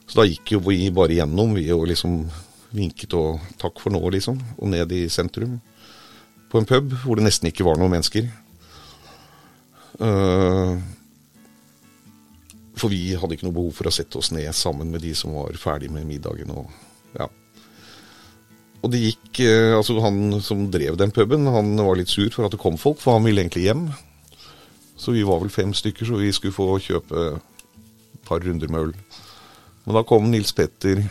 Så da gikk jo vi bare gjennom, vi og liksom vinket og takk for nå, liksom. Og ned i sentrum. På en pub hvor det nesten ikke var noen mennesker. Eh, for vi hadde ikke noe behov for å sette oss ned sammen med de som var ferdig med middagen. Og, ja. og det gikk eh, Altså, han som drev den puben, han var litt sur for at det kom folk, for han ville egentlig hjem. Så vi var vel fem stykker, så vi skulle få kjøpe et par runder med øl. Men da kom Nils Petter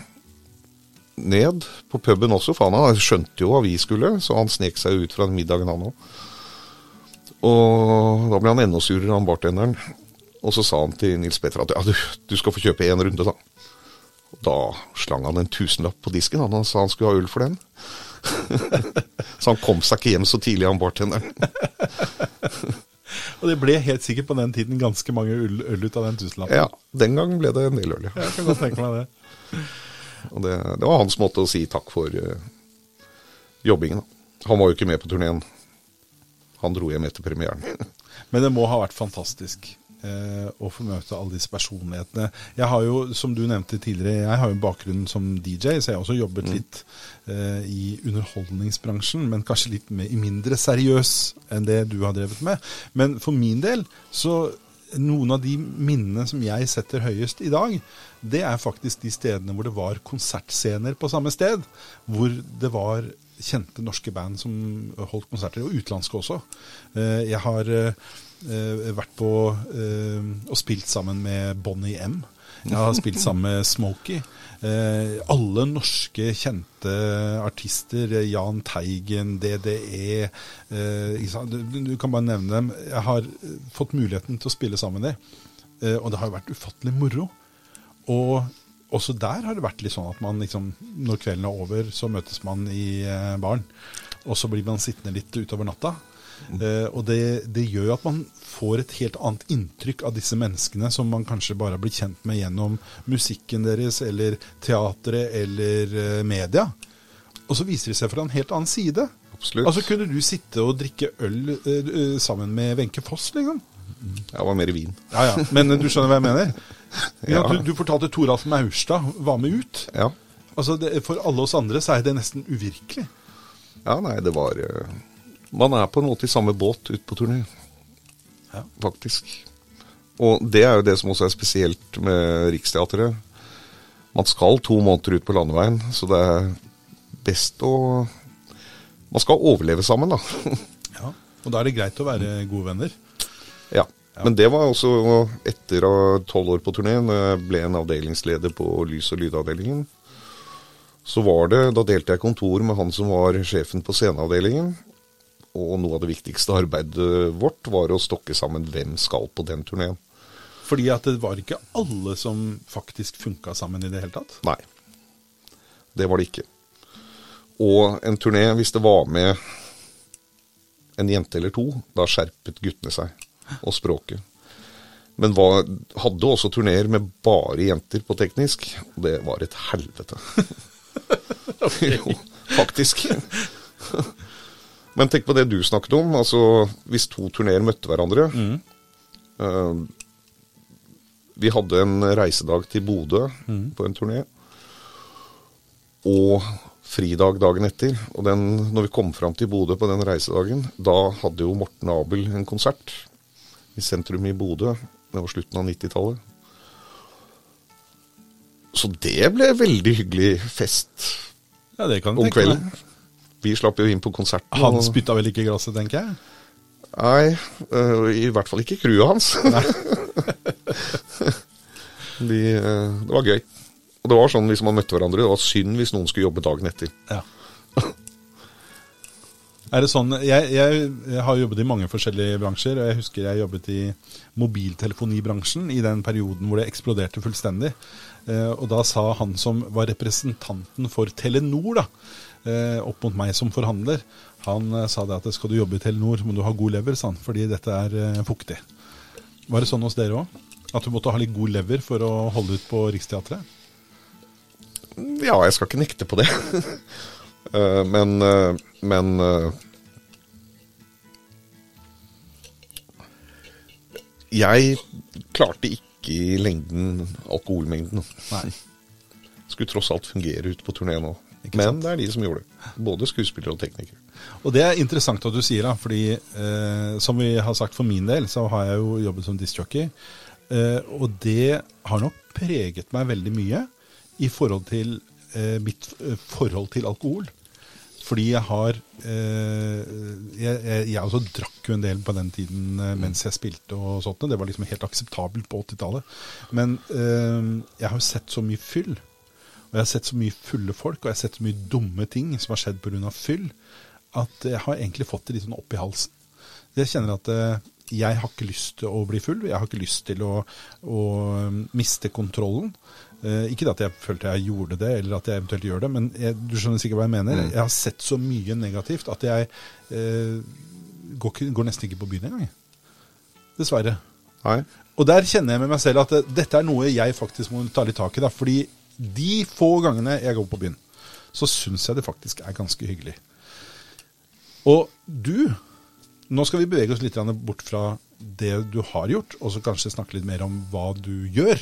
ned på puben også, for han skjønte jo hva vi skulle, så han snek seg ut fra middagen, han òg. Og da ble han enda surere, han bartenderen. Og så sa han til Nils Petter at ja, du, du skal få kjøpe én runde, da. Og da slang han en tusenlapp på disken. Han, han sa han skulle ha øl for den. så han kom seg ikke hjem så tidlig, han bartenderen. Og det ble helt sikkert på den tiden ganske mange øl, øl ut av den tusenlappen. Ja, den gang ble det en del øl, ja. Jeg kan godt tenke meg det. Og det, det var hans måte å si takk for uh, jobbingen. Da. Han var jo ikke med på turneen. Han dro hjem etter premieren. Men det må ha vært fantastisk eh, å få møte alle disse personlighetene. Jeg har jo, som du nevnte tidligere, jeg har jo en bakgrunn som DJ, så jeg har også jobbet litt eh, i underholdningsbransjen, men kanskje litt mer, mindre seriøs enn det du har drevet med. Men for min del, så noen av de minnene som jeg setter høyest i dag, det er faktisk de stedene hvor det var konsertscener på samme sted. Hvor det var kjente norske band som holdt konserter, og utenlandske også. Eh, Jeg har eh, vært på eh, og spilt sammen med Bonnie M. Jeg har spilt sammen med Smokey. Eh, alle norske kjente artister, Jahn Teigen, DDE eh, du, kan bare nevne dem. Jeg har fått muligheten til å spille sammen med dem, eh, og det har vært ufattelig moro. Og også der har det vært litt sånn at man liksom, når kvelden er over, så møtes man i eh, baren. Og så blir man sittende litt utover natta. Eh, og det, det gjør at man får et helt annet inntrykk av disse menneskene som man kanskje bare har blitt kjent med gjennom musikken deres, eller teatret, eller eh, media. Og så viser det seg fra en helt annen side. Absolutt. Altså Kunne du sitte og drikke øl eh, sammen med Wenche Foss, liksom? Jeg var mer vin. Ja ja, men du skjønner hva jeg mener? Ja. Du, du fortalte Toralf Maurstad var med ut. Ja. Altså det, For alle oss andre så er det nesten uvirkelig. ja, nei, det var eh, Man er på en måte i samme båt ute på turné, Ja. faktisk. Og det er jo det som også er spesielt med Riksteatret. Man skal to måneder ut på landeveien, så det er best å Man skal overleve sammen, da. Ja. Og da er det greit å være gode venner. Ja. Men det var også etter tolv år på jeg ble en avdelingsleder på lys- og lydavdelingen. Så var det, Da delte jeg kontor med han som var sjefen på sceneavdelingen. Og noe av det viktigste arbeidet vårt var å stokke sammen hvem skal på den turneen. Fordi at det var ikke alle som faktisk funka sammen i det hele tatt. Nei, det var det ikke. Og en turné, hvis det var med en jente eller to, da skjerpet guttene seg. Og språket. Men var, hadde også turneer med bare jenter på teknisk. og Det var et helvete. jo, faktisk. Men tenk på det du snakket om. altså Hvis to turneer møtte hverandre. eh, vi hadde en reisedag til Bodø på en turné. Og fridag dagen etter. Og den, når vi kom fram til Bodø på den reisedagen, da hadde jo Morten Abel en konsert i sentrum i Bodø. Det var slutten av 90-tallet. Så det ble veldig hyggelig fest Ja, det kan om kvelden. Vi slapp jo inn på konserten. Han spytta vel ikke i glasset, tenker jeg? Nei, øh, i hvert fall ikke crewet hans. De, øh, det var gøy. Og det var sånn hvis man møtte hverandre, det var synd hvis noen skulle jobbe dagen etter. Ja. Er det sånn, jeg, jeg, jeg har jobbet i mange forskjellige bransjer, og jeg husker jeg jobbet i mobiltelefonibransjen i den perioden hvor det eksploderte fullstendig. Eh, og da sa han som var representanten for Telenor, da, eh, opp mot meg som forhandler, han eh, sa det at skal du jobbe i Telenor, må du ha god lever, sa han, fordi dette er eh, fuktig. Var det sånn hos dere òg? At du måtte ha litt god lever for å holde ut på Riksteatret? Ja, jeg skal ikke nekte på det. Øh, men øh, men øh, Jeg klarte ikke i lengden alkoholmengden. Nei. Skulle tross alt fungere ute på turné nå. Men det er de som gjorde det. Både skuespillere og teknikere. Og det er interessant at du sier det, fordi eh, som vi har sagt for min del, så har jeg jo jobbet som discjockey. Eh, og det har nok preget meg veldig mye i forhold til eh, mitt eh, forhold til alkohol. Fordi jeg har eh, jeg, jeg, jeg også drakk jo en del på den tiden eh, mens jeg spilte og sånt. Det var liksom helt akseptabelt på 80-tallet. Men eh, jeg har jo sett så mye fyll. Og jeg har sett så mye fulle folk, og jeg har sett så mye dumme ting som har skjedd pga. fyll, at jeg har egentlig fått det litt sånn opp i halsen. Jeg kjenner at jeg har ikke lyst til å bli full. Jeg har ikke lyst til å, å miste kontrollen. Eh, ikke at jeg følte jeg gjorde det, eller at jeg eventuelt gjør det, men jeg, du skjønner sikkert hva jeg mener. Jeg har sett så mye negativt at jeg eh, går, går nesten ikke på byen engang. Dessverre. Nei. Og der kjenner jeg med meg selv at uh, dette er noe jeg faktisk må ta litt tak i. Da, fordi de få gangene jeg går på byen, så syns jeg det faktisk er ganske hyggelig. Og du Nå skal vi bevege oss litt bort fra det du har gjort, og så kanskje snakke litt mer om hva du gjør.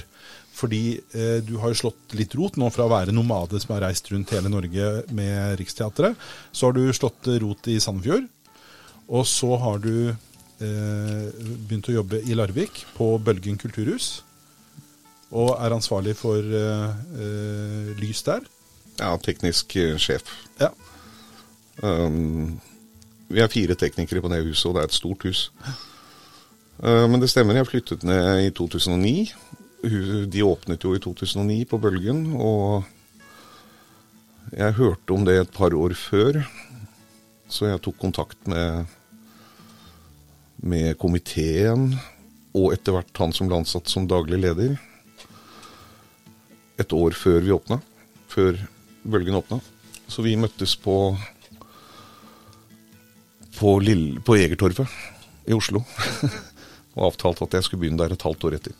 Fordi eh, du har jo slått litt rot nå fra å være nomade som har reist rundt hele Norge med Riksteatret. Så har du slått rot i Sandefjord. Og så har du eh, begynt å jobbe i Larvik, på Bølgen kulturhus. Og er ansvarlig for eh, eh, lys der. Ja, teknisk eh, sjef. Ja. Um, vi er fire teknikere på det huset, og det er et stort hus. Uh, men det stemmer, jeg flyttet ned i 2009. De åpnet jo i 2009 på Bølgen, og jeg hørte om det et par år før. Så jeg tok kontakt med, med komiteen, og etter hvert han som ble ansatt som daglig leder. Et år før vi åpna. Før Bølgen åpna. Så vi møttes på på, Lille, på Egertorvet i Oslo. og avtalte at jeg skulle begynne der et halvt år etter.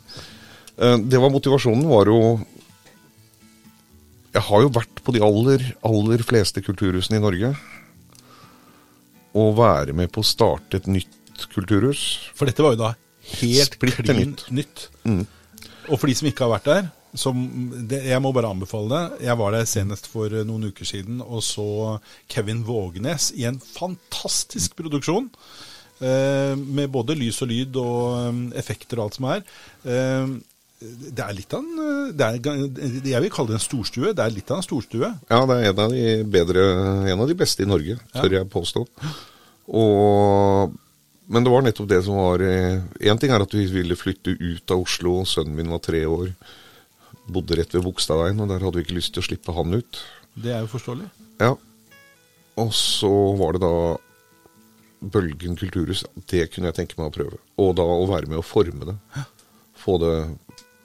Eh, Det var motivasjonen, var jo Jeg har jo vært på de aller, aller fleste kulturhusene i Norge. Å være med på å starte et nytt kulturhus. For dette var jo da helt klin nytt. nytt. Mm. Og for de som ikke har vært der, som, det, jeg må bare anbefale det. Jeg var der senest for eh, noen uker siden og så Kevin Vågenes i en fantastisk produksjon. Eh, med både lys og lyd og eh, effekter og alt som er. Eh, det er litt av en eh, det er, Jeg vil kalle det en storstue. Det er litt av en storstue. Ja, det er en av de bedre, en av de beste i Norge, tør jeg påstå. Og, men det var nettopp det som var Én ting er at vi ville flytte ut av Oslo. Sønnen min var tre år. Bodde rett ved Bogstadveien, og der hadde vi ikke lyst til å slippe han ut. Det er jo forståelig. Ja. Og så var det da Bølgen kulturhus. Det kunne jeg tenke meg å prøve. Og da å være med å forme det. Få det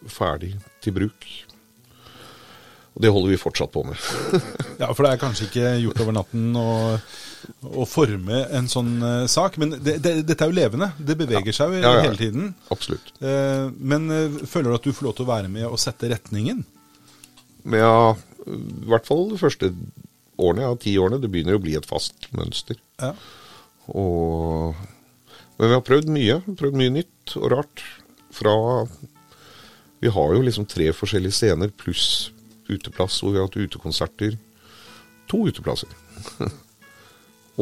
ferdig til bruk. Og det holder vi fortsatt på med. Ja, For det er kanskje ikke gjort over natten å, å forme en sånn uh, sak, men det, det, dette er jo levende. Det beveger seg jo Ja, ja. hele tiden. Absolutt. Uh, men uh, føler du at du får lov til å være med og sette retningen? Ja, i hvert fall de første årene, ja, ti årene, det begynner å bli et fast mønster. Ja. Og, men vi har prøvd mye. Prøvd mye nytt og rart. Fra Vi har jo liksom tre forskjellige scener pluss uteplass, hvor vi har hatt utekonserter. To uteplasser.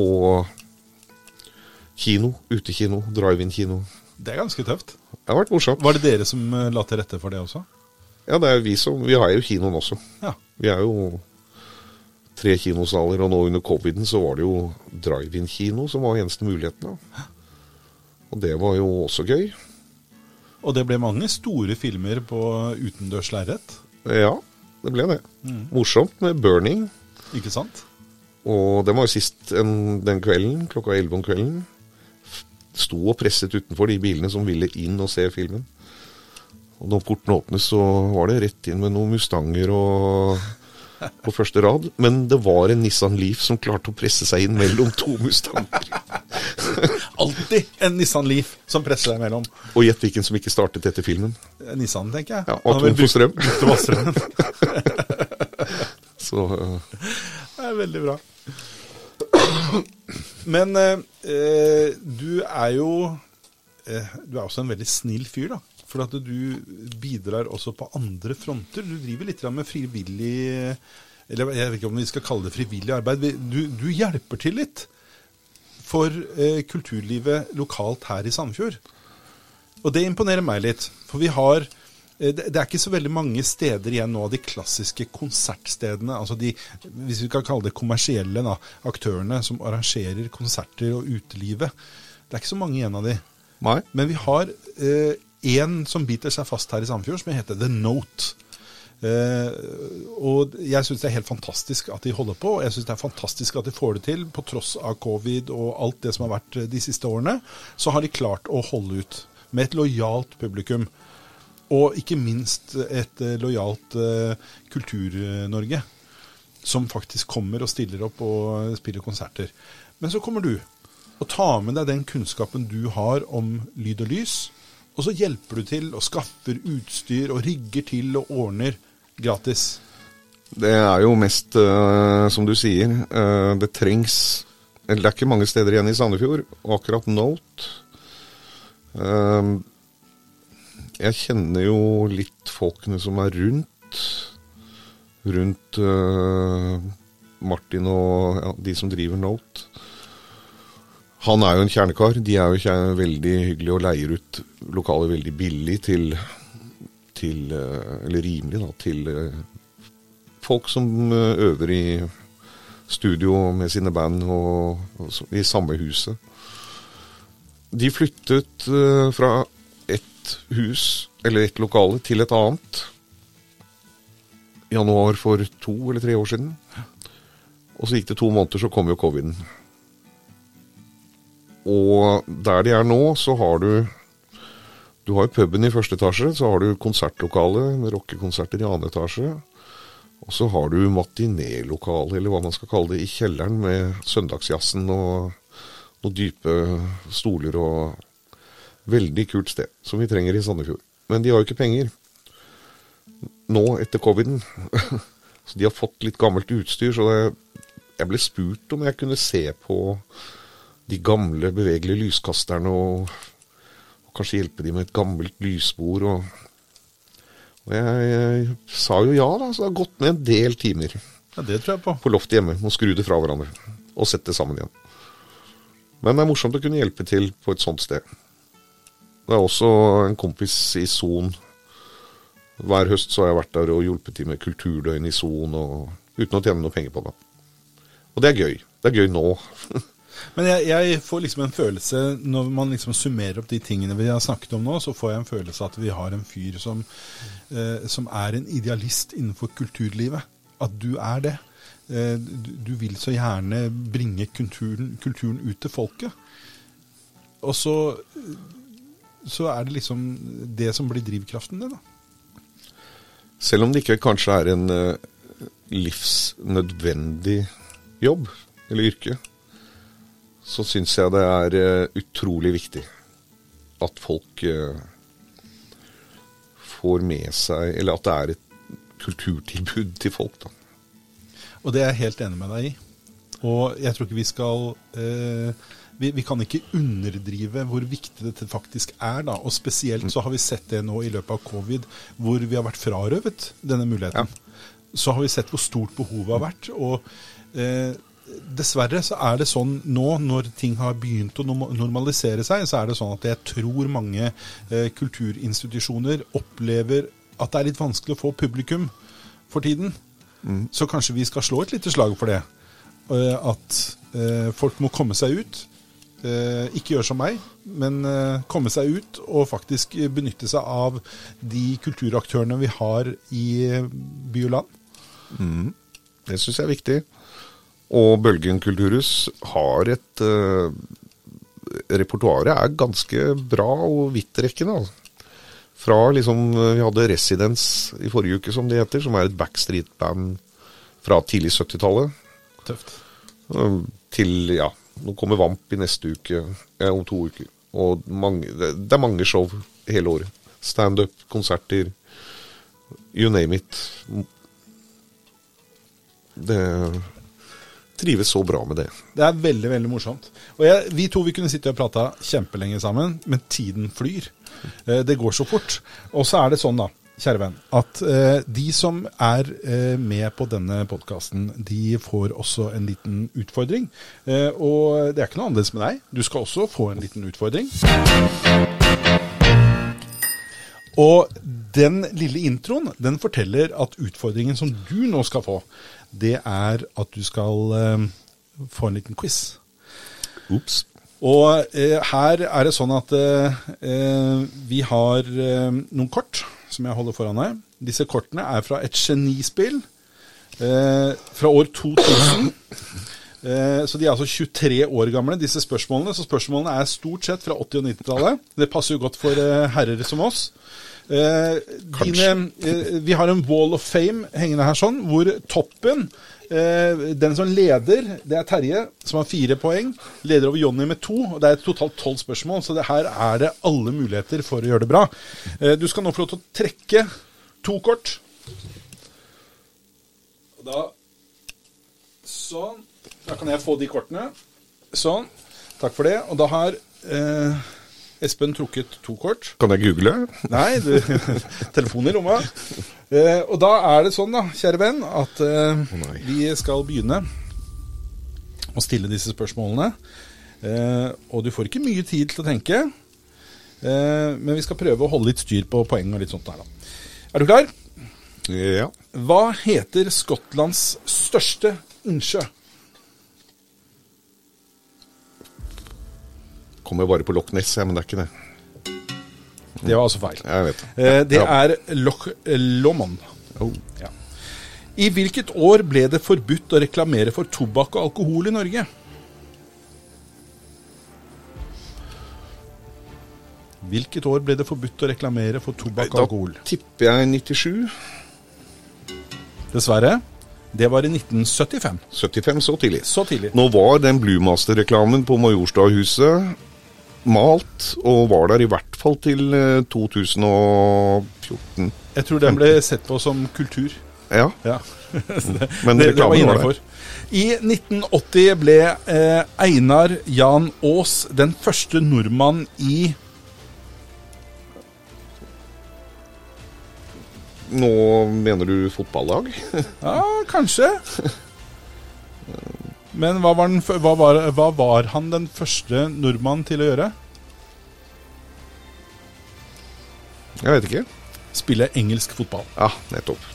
og kino. Utekino. Drive-in-kino. Det er ganske tøft. Det har vært morsomt. Var det dere som eh, la til rette for det også? Ja, det er vi som Vi har jo kinoen også. Ja. Vi er jo tre kinosaler, og nå under coviden så var det jo drive-in-kino som var eneste muligheten. Da. Og det var jo også gøy. Og det ble mange store filmer på utendørs lerret, Ja, det ble det. Morsomt med burning. ikke sant? Og den var jo sist en, den kvelden, klokka 11 om kvelden. Sto og presset utenfor de bilene som ville inn og se filmen. Og når porten åpnes, så var det rett inn med noen Mustanger og på første rad. Men det var en Nissan Leaf som klarte å presse seg inn mellom to Mustanger. Alltid en Nissan Leaf som presser deg mellom. Og gjett hvilken som ikke startet etter filmen. Eh, Nissan, tenker jeg. Ja, og tom for strøm. Så uh... Det er veldig bra. Men eh, eh, du er jo eh, Du er også en veldig snill fyr, da. For at du bidrar også på andre fronter. Du driver litt med frivillig Eller jeg vet ikke om vi skal kalle det frivillig arbeid. Du, du hjelper til litt for eh, kulturlivet lokalt her i Sandefjord. Og det imponerer meg litt. For vi har eh, det er ikke så veldig mange steder igjen nå av de klassiske konsertstedene, altså de, hvis vi kan kalle det kommersielle da, aktørene som arrangerer konserter og utelivet. Det er ikke så mange igjen av de. Nei. Men vi har én som biter seg fast her i Sandefjord, som heter The Note. Eh, og jeg syns det er helt fantastisk at de holder på. og Jeg syns det er fantastisk at de får det til. På tross av covid og alt det som har vært eh, de siste årene, så har de klart å holde ut med et lojalt publikum. Og ikke minst et eh, lojalt Kultur-Norge, som faktisk kommer og stiller opp og spiller konserter. Men så kommer du og tar med deg den kunnskapen du har om lyd og lys, og så hjelper du til og skaffer utstyr og rigger til og ordner gratis. Det er jo mest, uh, som du sier, uh, det trengs eller Det er ikke mange steder igjen i Sandefjord. Og akkurat Note uh, Jeg kjenner jo litt folkene som er rundt. Rundt øh, Martin og ja, de som driver Note. Han er jo en kjernekar. De er jo veldig hyggelige og leier ut lokalet veldig billig til, til øh, Eller rimelig, da, til øh, folk som eh, øver i studio med sine band og, og i samme huset. De flyttet eh, fra ett hus, eller ett lokale, til et annet. Januar for to eller tre år siden. Og så gikk det to måneder, så kom jo coviden. Og der de er nå, så har du Du har jo puben i første etasje, så har du konsertlokale med rockekonserter i annen etasje. Og så har du matinélokale, eller hva man skal kalle det, i kjelleren med søndagsjazzen og noen dype stoler og Veldig kult sted, som vi trenger i Sandefjord. Men de har jo ikke penger nå etter coviden. så de har fått litt gammelt utstyr, så det, jeg ble spurt om jeg kunne se på de gamle bevegelige lyskasterne og, og kanskje hjelpe dem med et gammelt lysbord. Og, og jeg, jeg, sa jo ja, da, så det har gått med en del timer. Ja, det tror jeg på. På loftet hjemme. Må skru det fra hverandre og sette det sammen igjen. Men det er morsomt å kunne hjelpe til på et sånt sted. Det er også en kompis i Son. Hver høst så har jeg vært der og hjulpet til med kulturdøgn i Son, uten å tjene noe penger på det. Og det er gøy. Det er gøy nå. Men jeg, jeg, får liksom en følelse, når man liksom summerer opp de tingene vi har snakket om nå, så får jeg en følelse at vi har en fyr som, eh, som er en idealist innenfor kulturlivet. At du er det. Eh, du, du, vil så gjerne bringe kulturen, kulturen ut til folket. Og så så er det liksom det som blir drivkraften din, da. Selv om det ikke kanskje er en uh, livsnødvendig jobb eller yrke, så syns jeg det er uh, utrolig viktig at folk uh, får med seg Eller at det er et kulturtilbud til folk, da. Og det er jeg helt enig med deg i. Og jeg tror ikke vi skal eh, vi, vi, kan ikke underdrive hvor viktig dette faktisk er. da, og Spesielt så har vi sett det nå i løpet av covid, hvor vi har vært frarøvet denne muligheten. Ja. Så har vi sett hvor stort behovet har vært. og eh, Dessverre så er det sånn nå, når ting har begynt å normalisere seg, så er det sånn at jeg tror mange eh, kulturinstitusjoner opplever at det er litt vanskelig å få publikum for tiden. Mm. Så kanskje vi skal slå et lite slag for det. Eh, at eh, folk må komme seg ut. Eh, ikke gjøre som meg, men eh, komme seg ut og faktisk benytte seg av de kulturaktørene vi har i by og land. Mm. Det syns jeg er viktig. Og Bølgen kulturhus har et uh, Repertoaret er ganske bra og vidtrekkende. Altså. Fra liksom Vi hadde Residence i forrige uke, som det heter, som er et backstreet-band fra tidlig 70-tallet. Tøft. Til, ja nå kommer Vamp i neste uke, ja, om to uker. Og mange, det er mange show hele året. Standup, konserter, you name it. Det trives så bra med det. Det er veldig veldig morsomt. Og jeg, Vi to vi kunne sitte og prata kjempelenge sammen, men tiden flyr. Eh, det går så fort. Og så er det sånn, da kjære venn, at eh, de som er eh, med på denne podkasten, de får også en liten utfordring. Og det er ikke noe annerledes med deg. Du skal også få en liten utfordring. Og den lille introen den forteller at utfordringen som du nå skal få, det er at du skal eh, få en liten quiz. Ops. Og eh, her er det sånn at eh, vi har noen kort som jeg holder foran deg. Disse kortene er fra et genispill eh, fra år 2000. Eh, så de er altså 23 år gamle, disse spørsmålene. Så spørsmålene er stort sett fra 80- og 90-tallet. Det passer jo godt for eh, herrer som oss. Eh, dine, eh, vi har en wall of fame hengende her sånn, hvor toppen Eh, den som leder, det er Terje, som har fire poeng. Leder over Jonny med to. og Det er totalt tolv spørsmål, så her er det alle muligheter for å gjøre det bra. Du skal nå få lov til å trekke to kort. Da Sånn. Da kan jeg få de kortene. Sånn. Takk for det. Og da har eh, Espen trukket to kort. Kan jeg google? Nei, du, telefon i lomma. Eh, og da er det sånn, da, kjære venn, at eh, oh, vi skal begynne å stille disse spørsmålene. Eh, og du får ikke mye tid til å tenke, eh, men vi skal prøve å holde litt styr på poeng og litt sånt der, da. Er du klar? Ja. Hva heter Skottlands største innsjø? Kommer bare på Loch Ness, ja, men det er ikke det. Det var altså feil. Jeg vet. Eh, det Ja. er Loch Lomond. Oh. Ja. I hvilket år ble det forbudt å reklamere for tobakk og alkohol i Norge? Hvilket år ble det forbudt å reklamere for tobakk og alkohol? Da tipper jeg 97. Dessverre. Det var i 1975. 75, så tidlig. Så tidlig. Nå var den Bluemaster-reklamen på Majorstadhuset malt, og var der i hvert fall til eh, 2014. Jeg tror den ble sett på som kultur. Ja, Ja. men det, var reklamen var innenfor. der. I 1980 ble eh, Einar Jan Aas den første nordmann i Nå mener du fotballag? Ja, kanskje. Men hva var, den, hva, var, hva var han den første nordmann til å gjøre? Jeg vet ikke. Spille engelsk fotball. Ja, nettopp.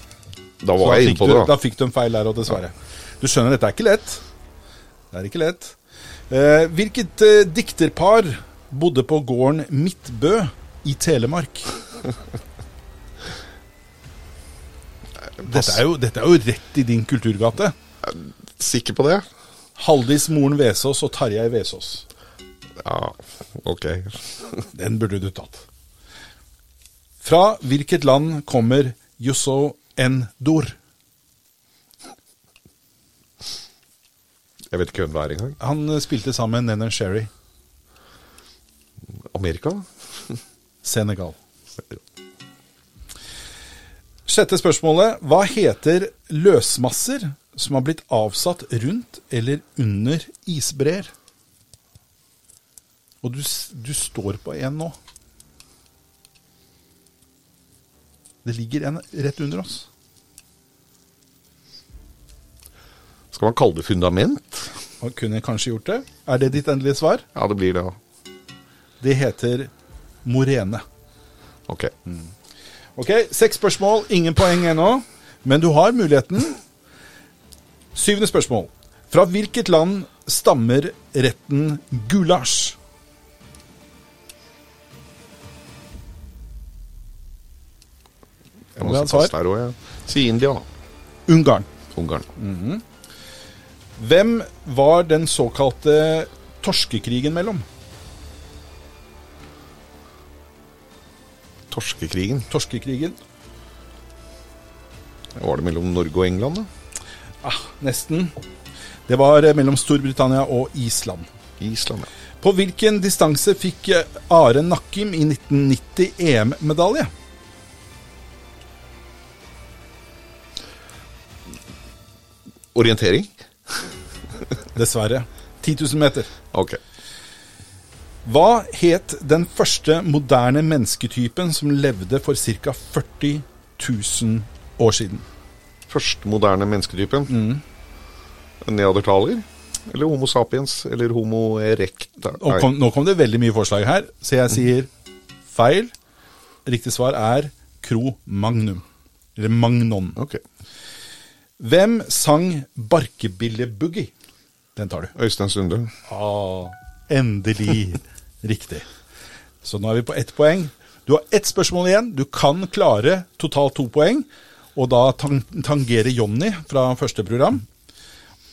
Da var da jeg inne på det, da da. fikk du en feil der òg, dessverre. Du skjønner, dette er ikke lett. Det er ikke lett. Eh, hvilket eh, dikterpar bodde på gården Midtbø i Telemark? Dette er, jo, dette er jo rett i din kulturgate. Sikker på det? Haldis Moren Vesaas og Tarjei Vesaas. Ja, ok. Den burde du tatt. Fra hvilket land kommer Yusso Endor? Jeg vet ikke hvem det er engang. Han eh, spilte sammen med Nenan Sherry. Amerika? Senegal. Sjette spørsmålet. Hva heter løsmasser som har blitt avsatt rundt eller under isbreer? Og du, du står på en nå. Det ligger en rett under oss. Skal man kalle det fundament? Man kunne kanskje gjort det. Er det ditt endelige svar? Ja, det blir det. også. Det heter morene. Ok. Ok, Seks spørsmål, ingen poeng ennå. Men du har muligheten. Syvende spørsmål. Fra hvilket land stammer retten gulasj? Jeg Må ha svar? der jeg. Si India, Ungarn. Ungarn. Ungarn. Hvem var den såkalte torskekrigen mellom? Torskekrigen. Torskekrigen? Var det mellom Norge og England, da? Ah, nesten. Det var eh, mellom Storbritannia og Island. Island, ja. På hvilken distanse fikk eh, Are Nakkim i 1990 EM-medalje? Orientering? Dessverre. 10 000 meter. Ok. Hva het den første moderne mennesketypen som levde for ca. 40 000 år siden? Første moderne mennesketypen. Neandertaler? Eller Homo sapiens? Eller Homo erecta? Kom, nå kom det veldig mye forslag her, så jeg sier feil. Riktig svar er Cro Magnum. Eller Magnon. Okay. Hvem sang Barkebille-boogie? Den tar du. Øystein Sunde. Ah, endelig riktig. Så nå er vi på ett poeng. Du har ett spørsmål igjen. Du kan klare totalt to poeng, og da tang tangere Jonny fra første program.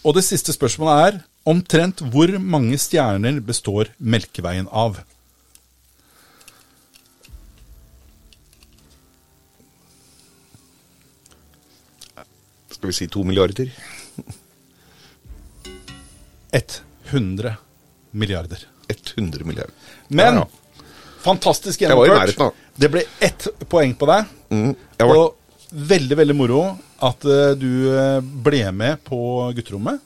Og det siste spørsmålet er omtrent hvor mange stjerner består Melkeveien av? Skal vi si to milliarder? 100 milliarder. 100 milliarder. Men Ja, ja. fantastisk gjennomført. Det ble ett poeng på deg. Mm, var, Og veldig, veldig moro at eh, du eh, ble med på gutterommet.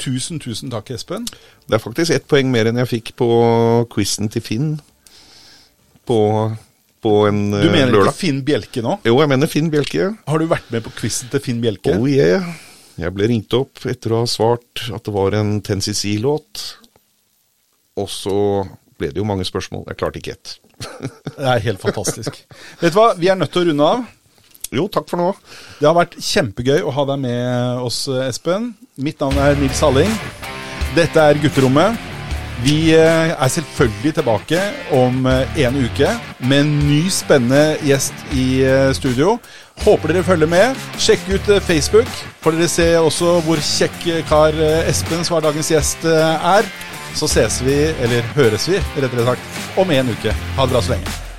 Tusen, tusen takk, Espen. det er faktisk ett poeng mer enn jeg fikk på quizen til Finn på, på en Du eh, mener lørdag. ikke Finn Bjelke nå? Jo, jeg mener Finn Bjelke. Har du vært med på quizen til Finn Bjelke? Oh yeah. Jeg ble ringt opp etter å ha svart at det var en 10cc-låt. Og så ble det jo mange spørsmål. Jeg klarte ikke ett. Det er helt fantastisk. Vet du hva, vi er nødt til å runde av. Jo, takk for nå. Det har vært kjempegøy å ha deg med oss, Espen. Mitt navn er Nils Halling. Dette er Gutterommet. Vi eh, er selvfølgelig tilbake om eh, en uke med en ny spennende gjest i eh, studio. Håper dere følger med. Sjekk ut Facebook, får dere se også hvor kjekk kar Espen, som er dagens gjest, er. Så ses vi, eller høres vi, rettere sagt, om en uke. Ha det bra så lenge.